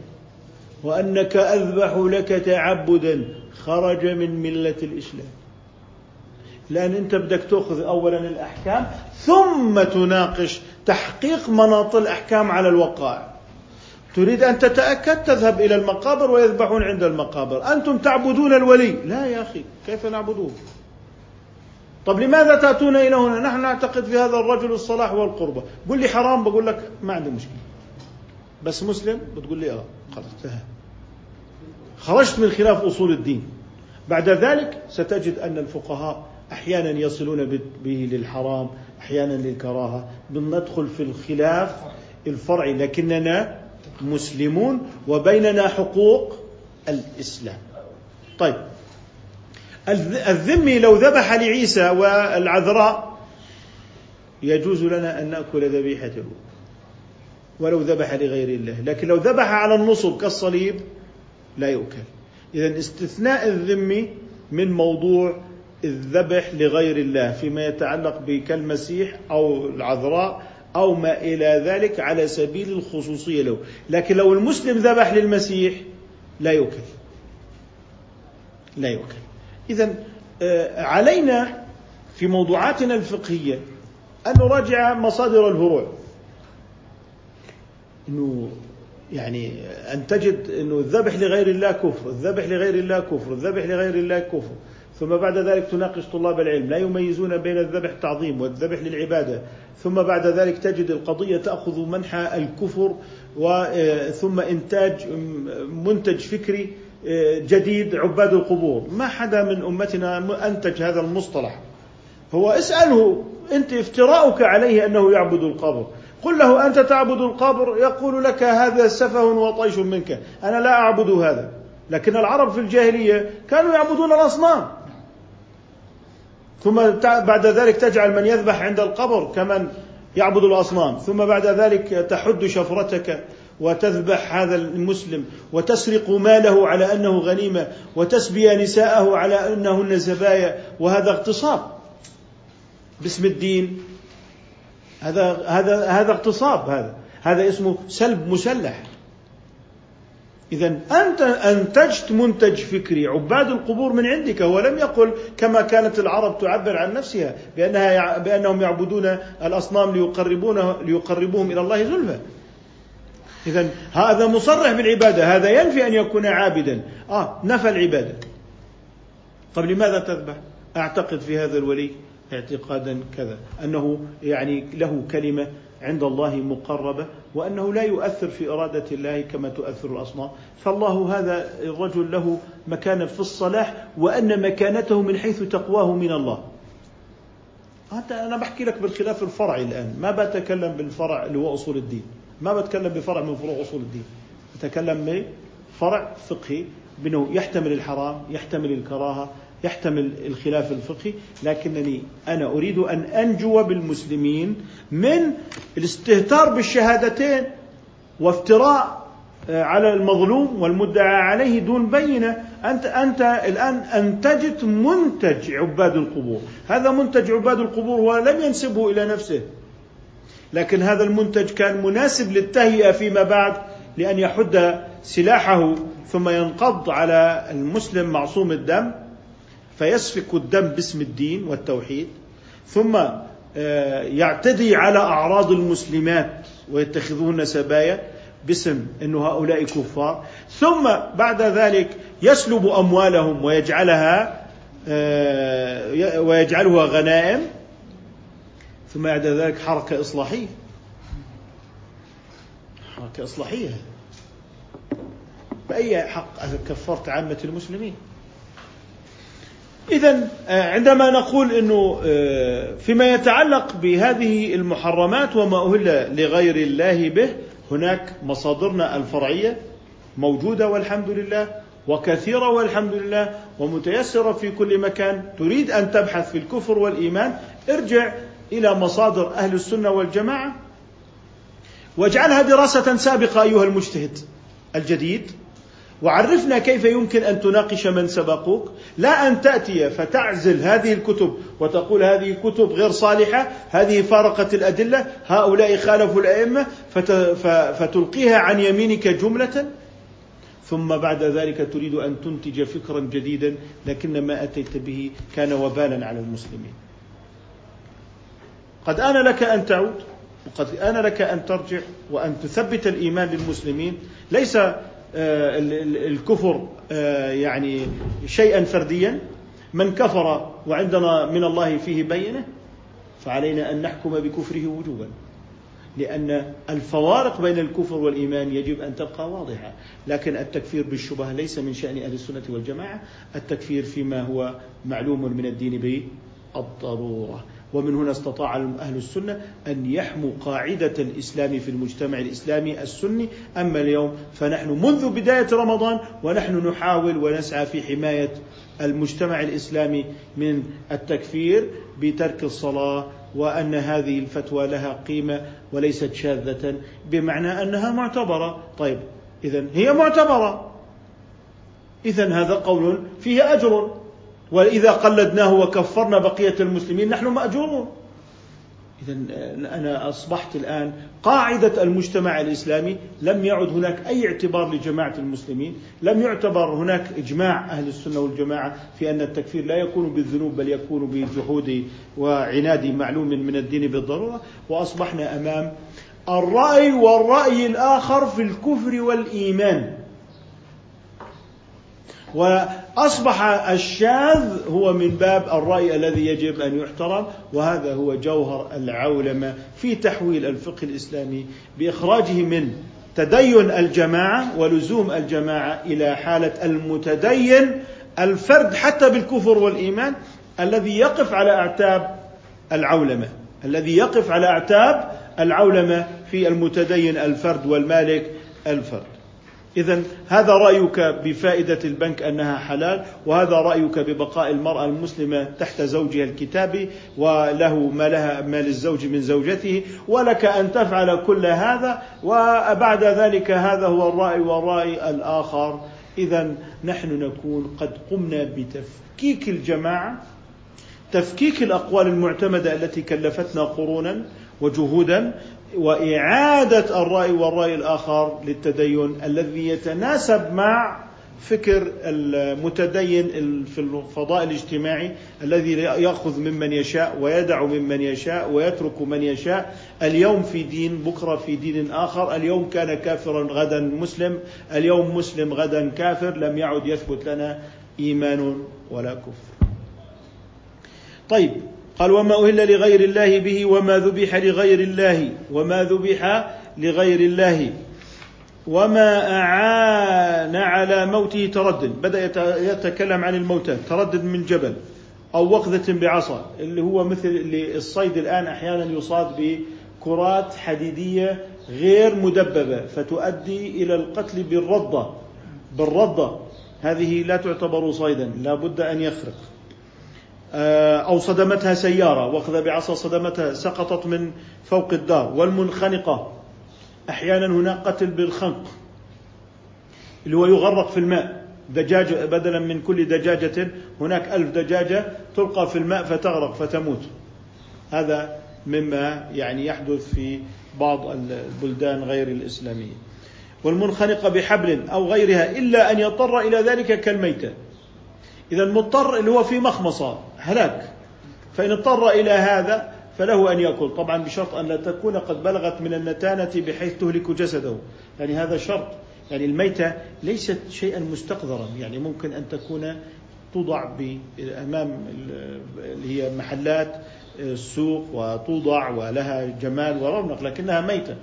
وأنك أذبح لك تعبدا خرج من ملة الإسلام. لأن أنت بدك تأخذ أولا الأحكام ثم تناقش تحقيق مناط الأحكام على الوقائع. تريد أن تتأكد تذهب إلى المقابر ويذبحون عند المقابر. أنتم تعبدون الولي. لا يا أخي كيف نعبدوه طب لماذا تأتون إلى هنا؟ نحن نعتقد في هذا الرجل الصلاح والقربة. قل لي حرام بقول لك ما عندي مشكلة. بس مسلم؟ بتقول لي آه خلاص انتهى. خرجت من خلاف أصول الدين. بعد ذلك ستجد أن الفقهاء أحيانا يصلون به للحرام أحيانا للكراهة. ندخل في الخلاف الفرعي لكننا مسلمون وبيننا حقوق الإسلام. طيب. الذمي لو ذبح لعيسى والعذراء يجوز لنا أن نأكل ذبيحته ولو ذبح لغير الله. لكن لو ذبح على النصب كالصليب لا يؤكل. إذا استثناء الذم من موضوع الذبح لغير الله فيما يتعلق كالمسيح أو العذراء أو ما إلى ذلك على سبيل الخصوصية له. لكن لو المسلم ذبح للمسيح لا يؤكل. لا يؤكل. إذا آه، علينا في موضوعاتنا الفقهية أن نراجع مصادر الفروع. أنه يعني أن تجد أنه الذبح لغير الله كفر الذبح لغير الله كفر الذبح لغير الله كفر. ثم بعد ذلك تناقش طلاب العلم لا يميزون بين الذبح التعظيم والذبح للعبادة. ثم بعد ذلك تجد القضية تأخذ منحى الكفر ثم إنتاج منتج فكري جديد عباد القبور. ما حدا من أمتنا أنتج هذا المصطلح. هو اسأله أنت افتراؤك عليه أنه يعبد القبر. قل له أنت تعبد القبر؟ يقول لك هذا سفه وطيش منك. أنا لا أعبد هذا. لكن العرب في الجاهلية كانوا يعبدون الأصنام. ثم بعد ذلك تجعل من يذبح عند القبر كمن يعبد الأصنام. ثم بعد ذلك تحد شفرتك وتذبح هذا المسلم وتسرق ماله على أنه غنيمة وتسبي نساءه على أنهن زبايا. وهذا اغتصاب باسم الدين. هذا هذا هذا اغتصاب هذا. هذا اسمه سلب مسلح. إذا أنت أنتجت منتج فكري عباد القبور من عندك هو لم يقل كما كانت العرب تعبر عن نفسها بأنها بأنهم يعبدون الأصنام ليقربون ليقربوهم إلى الله زلفى. إذا هذا مصرح بالعبادة هذا ينفي أن يكون عابدا. آه نفى العبادة. طب لماذا تذبح؟ أعتقد في هذا الولي اعتقادا كذا أنه يعني له كلمة عند الله مقربة وأنه لا يؤثر في إرادة الله كما تؤثر الأصنام. فالله هذا الرجل له مكانة في الصلاح وأن مكانته من حيث تقواه من الله. هذا أنا بحكي لك بالخلاف الفرعي الآن. ما بتكلم بالفرع اللي هو أصول الدين. ما بتكلم بفرع من فروع أصول الدين. بتكلم بفرع فقهي بأنه يحتمل الحرام يحتمل الكراهة يحتمل الخلاف الفقهي لكنني أنا أريد أن أنجو بالمسلمين من الاستهتار بالشهادتين وافتراء آه، على المظلوم والمدعى عليه دون بينة. أنت أنت الآن انتجت منتج عباد القبور. هذا منتج عباد القبور هو لم ينسبه إلى نفسه. لكن هذا المنتج كان مناسب للتهيئة فيما بعد لأن يحد سلاحه ثم ينقض على المسلم معصوم الدم. فيسفك الدم باسم الدين والتوحيد ثم آه، يعتدي على أعراض المسلمات ويتخذون سبايا باسم إنه هؤلاء كفار ثم بعد ذلك يسلب أموالهم ويجعلها آه، ويجعلها غنائم ثم بعد ذلك حركة إصلاحية. حركة إصلاحية. بأي حق كفرت عامة المسلمين؟ إذا آه، عندما نقول أنه آه، فيما يتعلق بهذه المحرمات وما أهل لغير الله به هناك مصادرنا الفرعية موجودة والحمد لله وكثيرة والحمد لله ومتيسرة في كل مكان تريد أن تبحث في الكفر والإيمان. ارجع إلى مصادر أهل السنة والجماعة. واجعلها دراسة سابقة أيها المجتهد الجديد. وعرفنا كيف يمكن أن تناقش من سبقوك. لا أن تأتي فتعزل هذه الكتب وتقول هذه كتب غير صالحة هذه فارقت الأدلة هؤلاء خالفوا الأئمة فتلقيها عن يمينك جملة. ثم بعد ذلك تريد أن تنتج فكرا جديدا لكن ما أتيت به كان وبالا على المسلمين. قد آن لك أن تعود وقد آن لك أن ترجع وأن تثبت الإيمان للمسلمين. ليس الكفر آه، يعني شيئا فرديا. من كفر وعندنا من الله فيه بينة فعلينا أن نحكم بكفره وجوبا. لأن الفوارق بين الكفر والإيمان يجب أن تبقى واضحة. لكن التكفير بالشبهة ليس من شأن أهل السنة والجماعة. التكفير فيما هو معلوم من الدين بالضرورة. ومن هنا استطاع أهل السنة أن يحموا قاعدة الإسلام في المجتمع الإسلامي السني. أما اليوم فنحن منذ بداية رمضان ونحن نحاول ونسعى في حماية المجتمع الإسلامي من التكفير بترك الصلاة وأن هذه الفتوى لها قيمة وليست شاذة بمعنى أنها معتبرة. طيب اذا هي معتبرة. اذا هذا قول فيه أجر. وإذا قلدناه وكفرنا بقية المسلمين نحن مأجورون. إذا أنا أصبحت الآن قاعدة المجتمع الإسلامي لم يعد هناك أي اعتبار لجماعة المسلمين لم يعتبر هناك إجماع أهل السنة والجماعة في أن التكفير لا يكون بالذنوب بل يكون بجحود وعناد معلوم من الدين بالضرورة. وأصبحنا أمام الرأي والرأي الآخر في الكفر والإيمان. واصبح الشاذ هو من باب الرأي الذي يجب أن يحترم وهذا هو جوهر العولمة في تحويل الفقه الإسلامي بإخراجه من تدين الجماعة ولزوم الجماعة إلى حالة المتدين الفرد حتى بالكفر والإيمان الذي يقف على أعتاب العولمة الذي يقف على أعتاب العولمة في المتدين الفرد والمالك الفرد. إذا هذا رأيك بفائدة البنك أنها حلال وهذا رأيك ببقاء المرأة المسلمة تحت زوجها الكتابي وله ما لها ما للزوج من زوجته ولك أن تفعل كل هذا وبعد ذلك هذا هو الرأي والرأي الآخر. إذا نحن نكون قد قمنا بتفكيك الجماعة تفكيك الأقوال المعتمدة التي كلفتنا قرونا وجهودا وإعادة الرأي والرأي الآخر للتدين الذي يتناسب مع فكر المتدين في الفضاء الاجتماعي الذي يأخذ ممن يشاء ويدع ممن يشاء ويترك من يشاء. اليوم في دين بكرة في دين آخر. اليوم كان كافرا غدا مسلم. اليوم مسلم غدا كافر. لم يعد يثبت لنا ايمان ولا كفر طيب قال وما أهل لغير الله به وما ذبح لغير الله وما ذبح لغير الله. وما أعان على موته تردد. بدأ يتكلم عن الموتى. تردد من جبل أو وقذة بعصا اللي هو مثل اللي الصيد الآن أحيانا يصاد بكرات حديدية غير مدببة فتؤدي إلى القتل بالردة بالردة هذه لا تعتبر صيدا. لا بد أن يخرق. أو صدمتها سيارة وأخذ بعصا صدمتها سقطت من فوق الدار. والمنخنقة أحيانا هناك قتل بالخنق اللي هو يغرق في الماء. دجاجة بدلا من كل دجاجة هناك ألف دجاجة تلقى في الماء فتغرق فتموت. هذا مما يعني يحدث في بعض البلدان غير الإسلامية. والمنخنقة بحبل أو غيرها إلا أن يضطر إلى ذلك كالميتة. إذا المضطر اللي هو في مخمصة هلاك. فإن اضطر إلى هذا فله أن يأكل. طبعا بشرط أن لا تكون قد بلغت من النتانة بحيث تهلك جسده. يعني هذا شرط. يعني الميتة ليست شيئا مستقذرا. يعني ممكن أن تكون توضع أمام اللي هي محلات السوق وتوضع ولها جمال ورونق لكنها ميتة.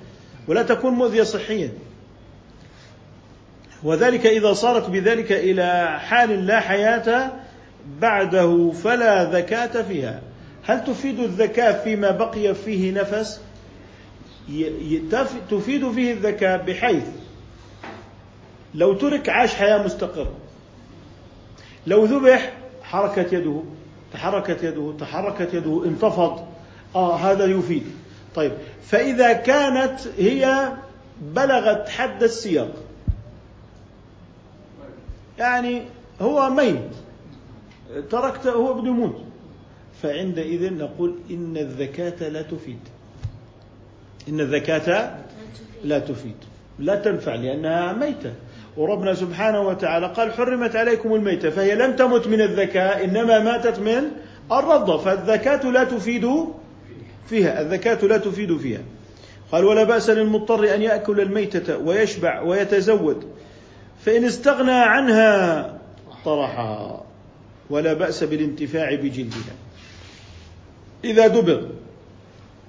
ولا تكون مؤذية صحيا. وذلك إذا صارت بذلك إلى حال لا حياة بعده فلا زكاة فيها. هل تفيد الزكاة فيما بقي فيه نفس؟ تفيد فيه الزكاة بحيث لو ترك عاش حياة مستقرة لو ذبح حركت يده تحركت يده تحركت يده انتفض آه هذا يفيد. طيب فإذا كانت هي بلغت حد السياق يعني هو ميت. تركته هو بده يموت فعندئذ نقول إن الزكاة لا تفيد. إن الزكاة لا تفيد. لا تنفع لأنها ميتة. وربنا سبحانه وتعالى قال حرمت عليكم الميتة فهي لم تمت من الذكاء إنما ماتت من الرضة فالذكاة لا تفيد فيها. الذكاة لا تفيد فيها. قال ولا بأس للمضطر أن يأكل الميتة ويشبع ويتزود. فإن استغنى عنها طرحها. ولا بأس بالانتفاع بجلدها. إذا دبغ.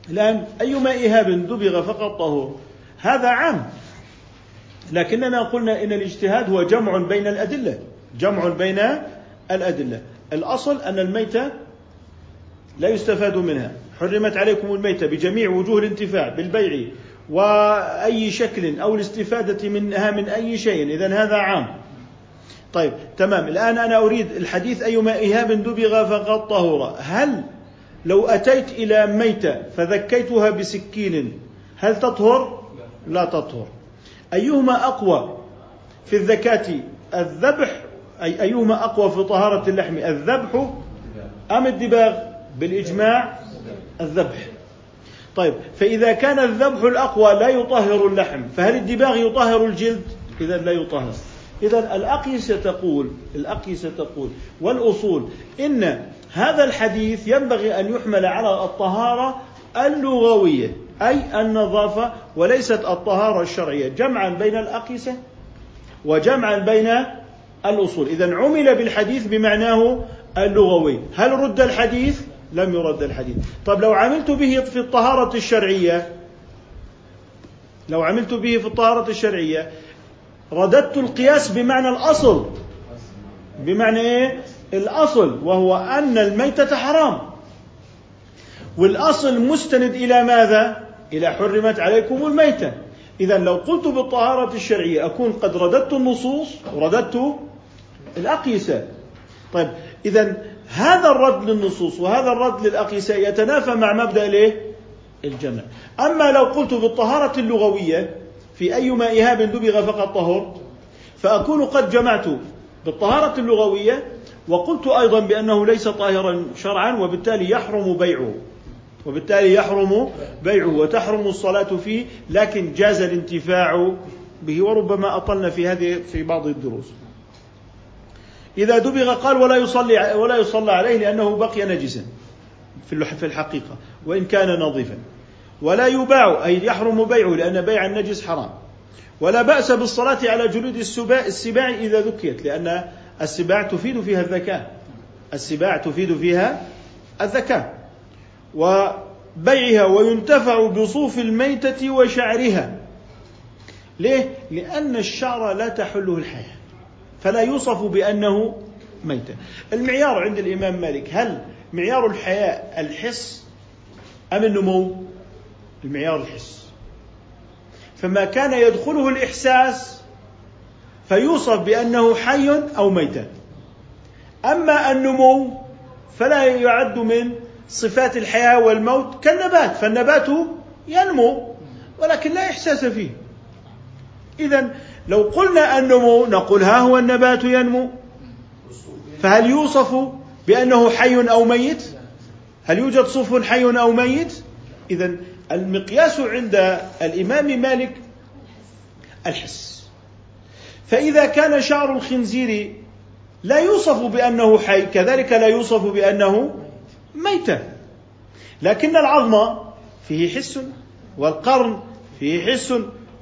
الآن أيما إهاب دبغ فقط طهور. هذا عام. لكننا قلنا إن الاجتهاد هو جمع بين الأدلة. جمع بين الأدلة. الأصل أن الميتة لا يستفاد منها. حرمت عليكم الميتة بجميع وجوه الانتفاع بالبيع. وأي شكل أو الاستفادة منها من أي شيء. إذا هذا عام. طيب تمام. الآن أنا أريد الحديث أيما إهاب دبغ فقد طهر هل لو أتيت إلى ميتة فذكيتها بسكين هل تطهر؟ لا تطهر. أيهما أقوى في الذكاة الذبح؟ أي أيهما أقوى في طهارة اللحم الذبح أم الدباغ؟ بالإجماع الذبح. طيب فإذا كان الذبح الأقوى لا يطهر اللحم فهل الدباغ يطهر الجلد؟ إذا لا يطهر. إذا الأقيسة تقول الأقيسة تقول والأصول إن هذا الحديث ينبغي أن يحمل على الطهارة اللغوية أي النظافة وليست الطهارة الشرعية. جمعا بين الأقيسة وجمعا بين الأصول. إذا عمل بالحديث بمعناه اللغوي. هل رد الحديث؟ لم يرد الحديث. طب لو عملت به في الطهارة الشرعية لو عملت به في الطهارة الشرعية رددت القياس بمعنى الأصل. بمعنى إيه؟ الأصل وهو أن الميتة حرام. والأصل مستند إلى ماذا؟ إلى حرمت عليكم الميتة. إذا لو قلت بالطهارة الشرعية أكون قد رددت النصوص ورددت الأقيسة. طيب إذا هذا الرد للنصوص وهذا الرد للأقيسة يتنافى مع مبدأ الإيه؟ الجمع. أما لو قلت بالطهارة اللغوية في أيما إهاب دبغ فقد طهر فأكون قد جمعت بالطهارة اللغوية وقلت أيضا بأنه ليس طاهرا شرعا وبالتالي يحرم بيعه. وبالتالي يحرم بيعه وتحرم الصلاة فيه لكن جاز الانتفاع به وربما أطلنا في هذه في بعض الدروس. إذا دبغ قال ولا يصلي ولا يصلى عليه لأنه بقي نجسا في الحقيقة وإن كان نظيفا. ولا يباع أي يحرم بيعه لأن بيع النجس حرام. ولا بأس بالصلاة على جلود السباع, السباع إذا ذكيت لأن السباع تفيد فيها الذكاء. السباع تفيد فيها الذكاء. وبيعها وينتفع بصوف الميتة وشعرها. ليه؟ لأن الشعر لا تحله الحياة. فلا يوصف بأنه ميتة المعيار عند الإمام مالك هل معيار الحياة الحس أم النمو؟ المعيار الحس فما كان يدخله الإحساس فيوصف بأنه حي أو ميتا أما النمو فلا يعد من صفات الحياة والموت كالنبات فالنبات ينمو ولكن لا إحساس فيه. إذا لو قلنا النمو نقول ها هو النبات ينمو فهل يوصف بأنه حي أو ميت؟ هل يوجد صف حي أو ميت؟ إذا المقياس عند الإمام مالك الحس. فإذا كان شعر الخنزير لا يوصف بأنه حي كذلك لا يوصف بأنه ميتة. لكن العظم فيه حس والقرن فيه حس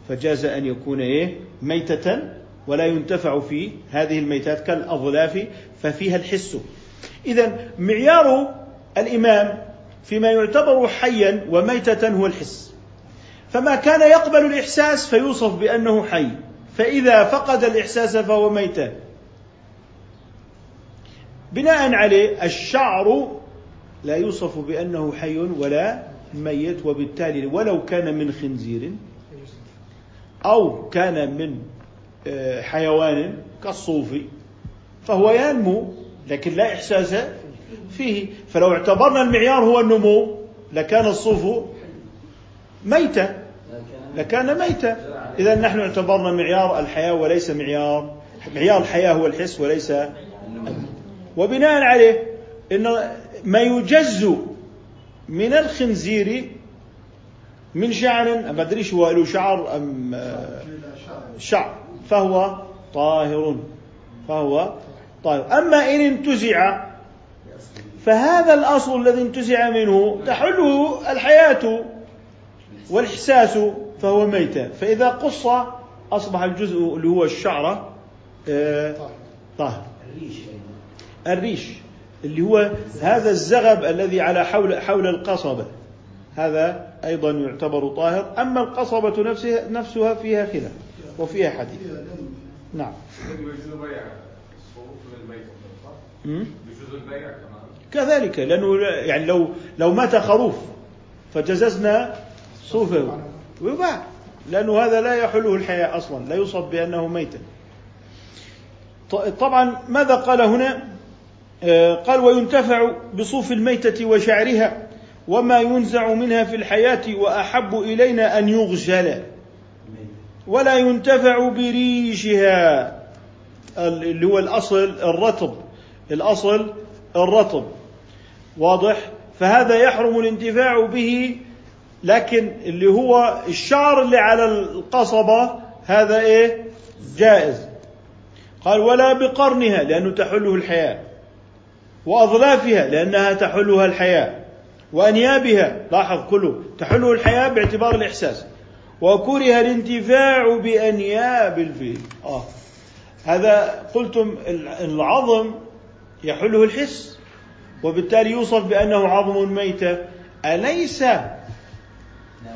فجاز أن يكون إيه؟ ميتة ولا ينتفع في هذه الميتات كالأظلاف ففيها الحس. إذا معيار الإمام فيما يعتبر حيا وميتة هو الحس. فما كان يقبل الإحساس فيوصف بأنه حي. فإذا فقد الإحساس فهو ميتة. بناء عليه الشعر لا يوصف بأنه حي ولا ميت وبالتالي ولو كان من خنزير أو كان من آه، حيوان كالصوف فهو ينمو لكن لا إحساس فيه. فلو اعتبرنا المعيار هو النمو لكان الصوف ميتا لكان ميتا إذا نحن اعتبرنا معيار الحياة وليس معيار. معيار الحياة هو الحس وليس وبناء عليه إن ما يجز من الخنزير من شعر ما أدريش هو له شعر أم شعر. فهو طاهر. فهو طاهر. أما إن انتزع فهذا الأصل الذي انتزع منه تحله الحياة والإحساس فهو ميتة فإذا قص أصبح الجزء اللي هو الشعرة آه، طاهر. الريش اللي هو هذا الزغب الذي على حول حول القصبة هذا أيضا يعتبر طاهر أما القصبة نفسها نفسها فيها خلاف وفيها حديث. نعم. كذلك لأنه يعني لو لو مات خروف فجززنا صوفه. ويباع. لأنه هذا لا يحله الحياة أصلا لا يوصف بأنه ميتا. طبعا ماذا قال هنا؟ آه، قال وينتفع بصوف الميتة وشعرها وما ينزع منها في الحياة وأحب إلينا أن يغسل ولا ينتفع بريشها. ال- اللي هو الأصل الرطب. الأصل الرطب. واضح؟ فهذا يحرم الانتفاع به لكن اللي هو الشعر اللي على القصبة هذا إيه؟ جائز. قال ولا بقرنها لأنه تحله الحياة. وأظلافها لأنها تحلها الحياة. وأنيابها لاحظ كله. تحله الحياة باعتبار الإحساس. وكره الانتفاع بأنياب الفيل آه. هذا قلتم العظم يحله الحس. وبالتالي يوصف بأنه عظم ميتة أليس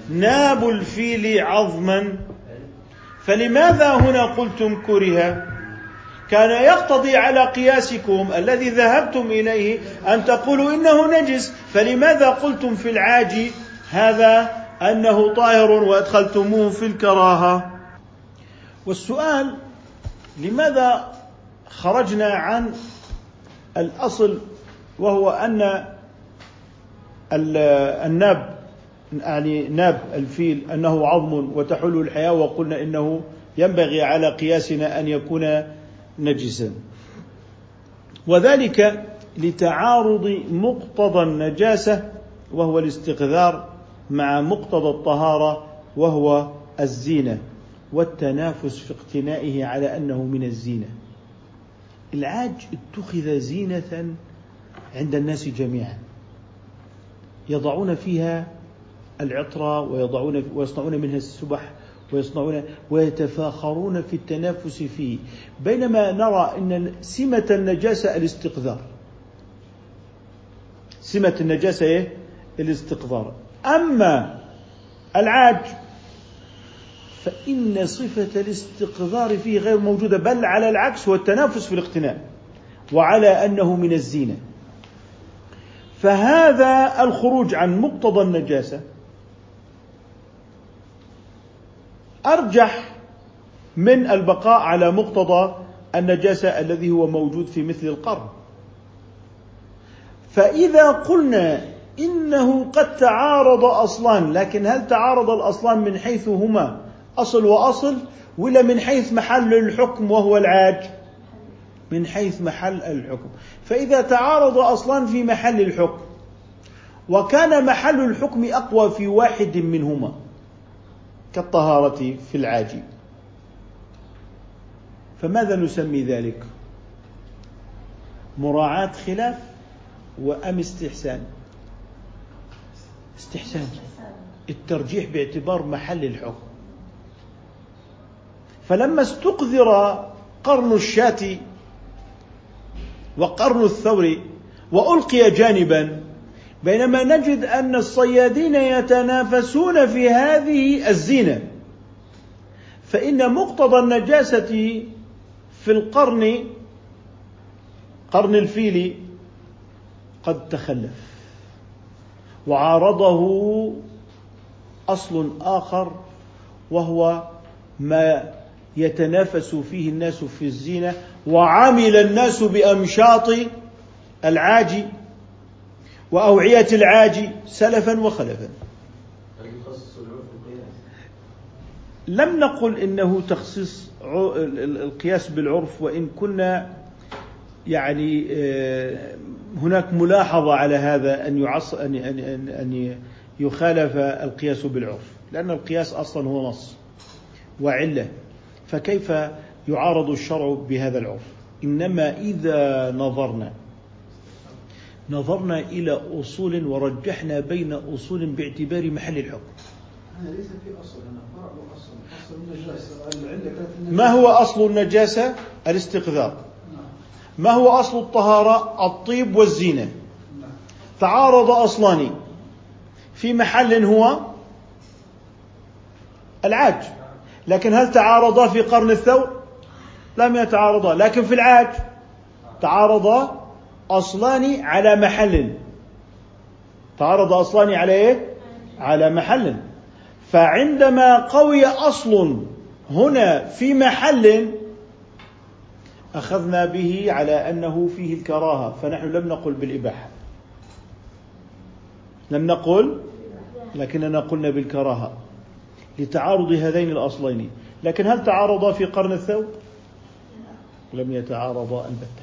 ناب الفيل عظما؟ فلماذا هنا قلتم كره؟ كان يقتضي على قياسكم الذي ذهبتم إليه أن تقولوا إنه نجس فلماذا قلتم في العاج هذا أنه طاهر وأدخلتموه في الكراهة؟ والسؤال لماذا خرجنا عن الأصل وهو أن ال- الناب يعني ناب الفيل أنه عظم وتحل الحياة وقلنا إنه ينبغي على قياسنا أن يكون نجسا. وذلك لتعارض مقتضى النجاسة وهو الاستقذار مع مقتضى الطهارة وهو الزينة والتنافس في اقتنائه على أنه من الزينة. العاج اتخذ زينة عند الناس جميعا. يضعون فيها العطر ويضعون ويصنعون منها السبح ويصنعون ويتفاخرون في التنافس فيه. بينما نرى إن سمة النجاسة الاستقذار. سمة النجاسة إيه؟ الاستقذار. أما العاج فإن صفة الاستقذار فيه غير موجودة بل على العكس هو التنافس في الاقتناء وعلى أنه من الزينة. فهذا الخروج عن مقتضى النجاسة أرجح من البقاء على مقتضى النجاسة الذي هو موجود في مثل القرن. فإذا قلنا إنه قد تعارض أصلان لكن هل تعارض الأصلان من حيث هما أصل وأصل ولا من حيث محل الحكم وهو العاج؟ من حيث محل الحكم. فإذا تعارض أصلان في محل الحكم وكان محل الحكم أقوى في واحد منهما. كالطهارة في العاج فماذا نسمي ذلك؟ مراعاة خلاف وأم استحسان. استحسان. الترجيح باعتبار محل الحكم. فلما استقذر قرن الشاة وقرن الثور وألقي جانبا بينما نجد أن الصيادين يتنافسون في هذه الزينة. فإن مقتضى النجاسة في القرن قرن الفيل قد تخلف وعارضه أصل آخر وهو ما يتنافس فيه الناس في الزينة وعمل الناس بأمشاط العاج وأوعية العاج سلفا وخلفا. لم نقل إنه تخصيص القياس بالعرف وإن كنا يعني هناك ملاحظة على هذا أن يعص ان ان أن يخالف القياس بالعرف لأن القياس أصلا هو نص وعلة. فكيف يعارض الشرع بهذا العرف؟ إنما إذا نظرنا نظرنا إلى أصول ورجحنا بين أصول باعتبار محل الحكم. ليس في فرع النجاسة. ما هو أصل النجاسة؟ الاستقذار. نعم. ما هو أصل الطهارة؟ الطيب والزينة. نعم. تعارض اصلان في محل هو العاج. لكن هل تعارضا في قرن الثور لم يتعارضا. لكن في العاج. تعارضا اصلان على محل. تعارض اصلان على إيه؟ على محل. فعندما قوي أصل هنا في محل أخذنا به على أنه فيه الكراهة. فنحن لم نقل بالإباحة. لم نقل لكننا قلنا بالكراهة لتعارض هذين الأصلين. لكن هل تعارضا في قرن الثوب؟ لم يتعارضا البتة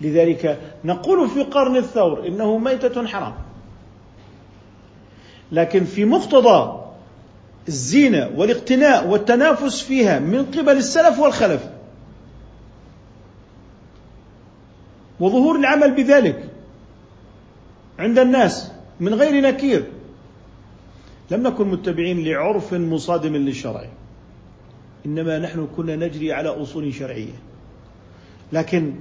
لذلك نقول في قرن الثور إنه ميتة حرام. لكن في مقتضى الزينة والاقتناء والتنافس فيها من قبل السلف والخلف وظهور العمل بذلك عند الناس من غير نكير لم نكن متبعين لعرف مصادم للشرع إنما نحن كنا نجري على أصول شرعية. لكن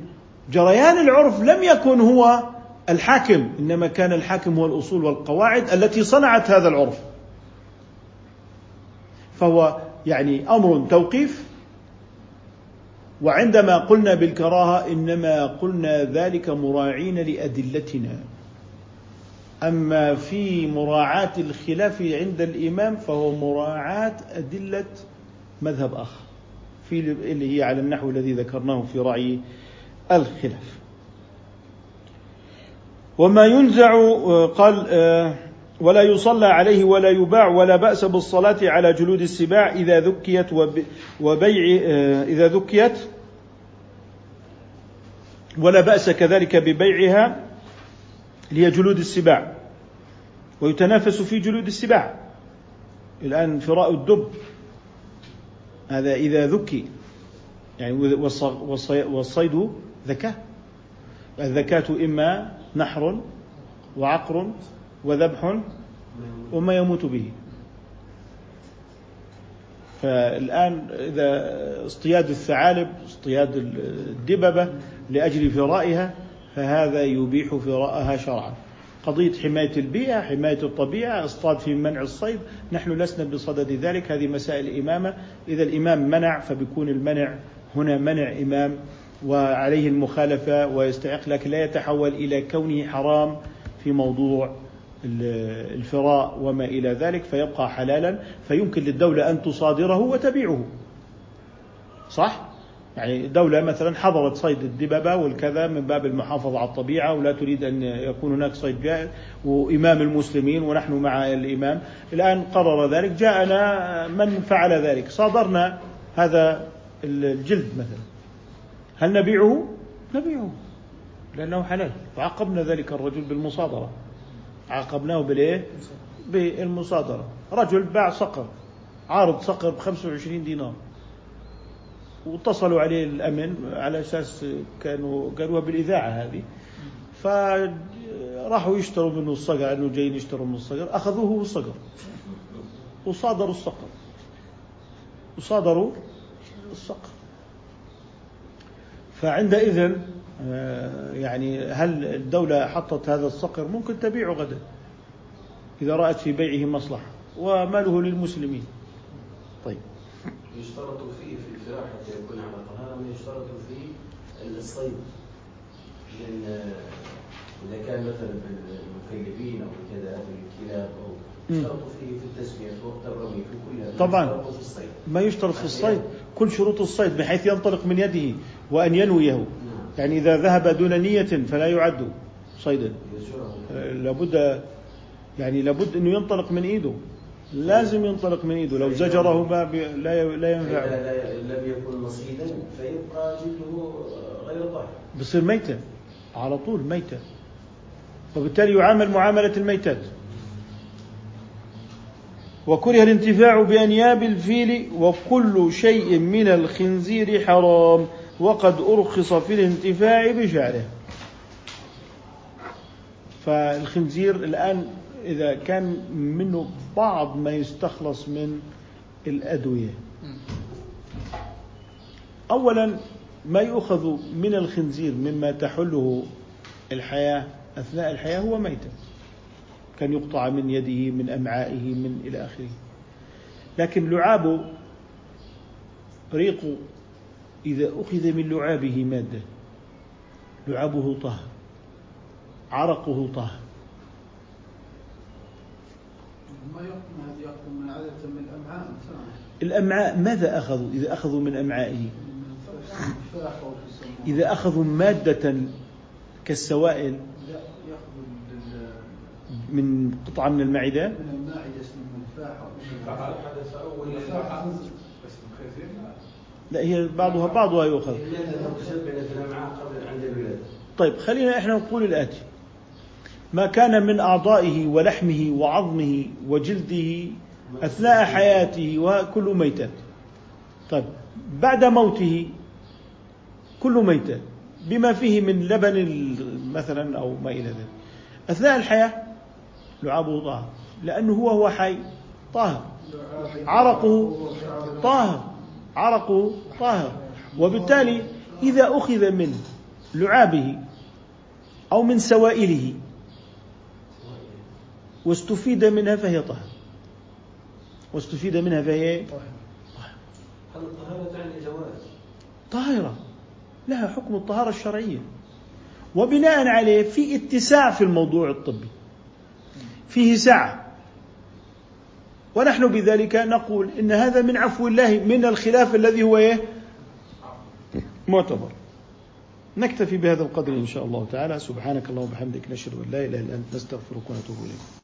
جريان العرف لم يكن هو الحاكم إنما كان الحاكم هو الأصول والقواعد التي صنعت هذا العرف. فهو يعني أمر توقيف وعندما قلنا بالكراهة إنما قلنا ذلك مراعين لأدلتنا. أما في مراعاة الخلاف عند الإمام فهو مراعاة أدلة مذهب آخر. في اللي هي على النحو الذي ذكرناه في رأي الخلاف. وما ينزع قال ولا يصلى عليه ولا يباع ولا بأس بالصلاة على جلود السباع إذا ذكيت وبيع إذا ذكيت ولا بأس كذلك ببيعها هي جلود السباع. ويتنافس في جلود السباع. الآن فراء الدب هذا إذا ذكي يعني والصيد ذكاء. الذكاة إما نحر وعقر وذبح وما يموت به. فالآن إذا اصطياد الثعالب اصطياد الدببة لأجل فرائها فهذا يبيح فراءها شرعا. قضية حماية البيئة حماية الطبيعة اصطاد في منع الصيد نحن لسنا بصدد ذلك هذه مسائل إمامة. إذا الإمام منع فبيكون المنع هنا منع إمام وعليه المخالفة ويستحق لكن لا يتحول إلى كونه حرام في موضوع الفراء وما إلى ذلك فيبقى حلالا. فيمكن للدولة أن تصادره وتبيعه. صح؟ يعني دولة مثلا حظرت صيد الدببة والكذا من باب المحافظة على الطبيعة ولا تريد أن يكون هناك صيد جائز. وإمام المسلمين ونحن مع الإمام. الآن قرر ذلك جاءنا من فعل ذلك. صادرنا هذا الجلد مثلا. هل نبيعه؟ نبيعه لأنه حلال. وعاقبنا ذلك الرجل بالمصادرة. عاقبناه بالإيه؟ بالمصادرة. رجل باع صقر عارض صقر ب 25 دينار. واتصلوا عليه الأمن على أساس كانوا قالوها بالإذاعة هذه. فراحوا يشتروا منه الصقر أنه جايين يشتروا من الصقر. أخذوه هو الصقر وصادروا الصقر وصادروا الصقر فعندئذ آه، يعني هل الدولة حطت هذا الصقر؟ ممكن تبيعه غدا إذا رأت في بيعه مصلحة وماله للمسلمين. طيب. يشترط فيه في الفراء حتى يكون على طهارة يشترط فيه الصيد. لأن إذا كان مثلا بالمكلفين أو كذا بالكلاب أو يشترط فيه في التسمية في وقت الرمي في كل طبعا. في الصيد. ما يشترط في الصيد. كل شروط الصيد بحيث ينطلق من يده وأن ينويه. نعم. يعني إذا ذهب دون نية فلا يعد صيدا. لابد يعني لابد أنه ينطلق من إيده. لازم ينطلق من إيده. لو زجره ما بي لا لا ينفع. اذا لم يكن مصيدا فيبقى جلده غير طاهر. بصير ميتة. على طول ميتة. وبالتالي يعامل معاملة الميتات. وكره الانتفاع بأنياب الفيل وكل شيء من الخنزير حرام وقد أرخص في الانتفاع بشعره فالخنزير الآن إذا كان منه بعض ما يستخلص من الأدوية. أولا ما يؤخذ من الخنزير مما تحله الحياة أثناء الحياة هو ميتة كان يقطع من يده من أمعائه من إلى آخره. لكن لعابه ريق إذا أخذ من لعابه مادة. لعابه طهر عرقه طهر ما من عادة من الأمعاء الأمعاء ماذا أخذوا؟ إذا أخذوا من أمعائه. إذا أخذوا مادة كالسوائل من قطعة من المعدة؟ لا. لا هي بعضها بعضها يؤخذ. طيب خلينا إحنا نقول الآتي. ما كان من أعضائه ولحمه وعظمه وجلده أثناء حياته وكل ميتات طيب بعد موته كل ميتات بما فيه من لبن ال- مثلا أو ما إلى ذلك. أثناء الحياة لعابه طاهر. لأنه هو هو حي طاهر. عرقه طاهر. عرقه طاهر. وبالتالي إذا أخذ من لعابه أو من سوائله واستفيد منها فهي طاهرة واستفيد منها فهي جواز؟ طاهرة. لها حكم الطهارة الشرعية. وبناء عليه في اتساع في الموضوع الطبي. فيه سعة ونحن بذلك نقول إن هذا من عفو الله من الخلاف الذي هو إيه؟ معتبر. نكتفي بهذا القدر إن شاء الله تعالى. سبحانك اللهم وبحمدك نشهد أن لا إله إلا أنت نستغفرك ونتوب إليك.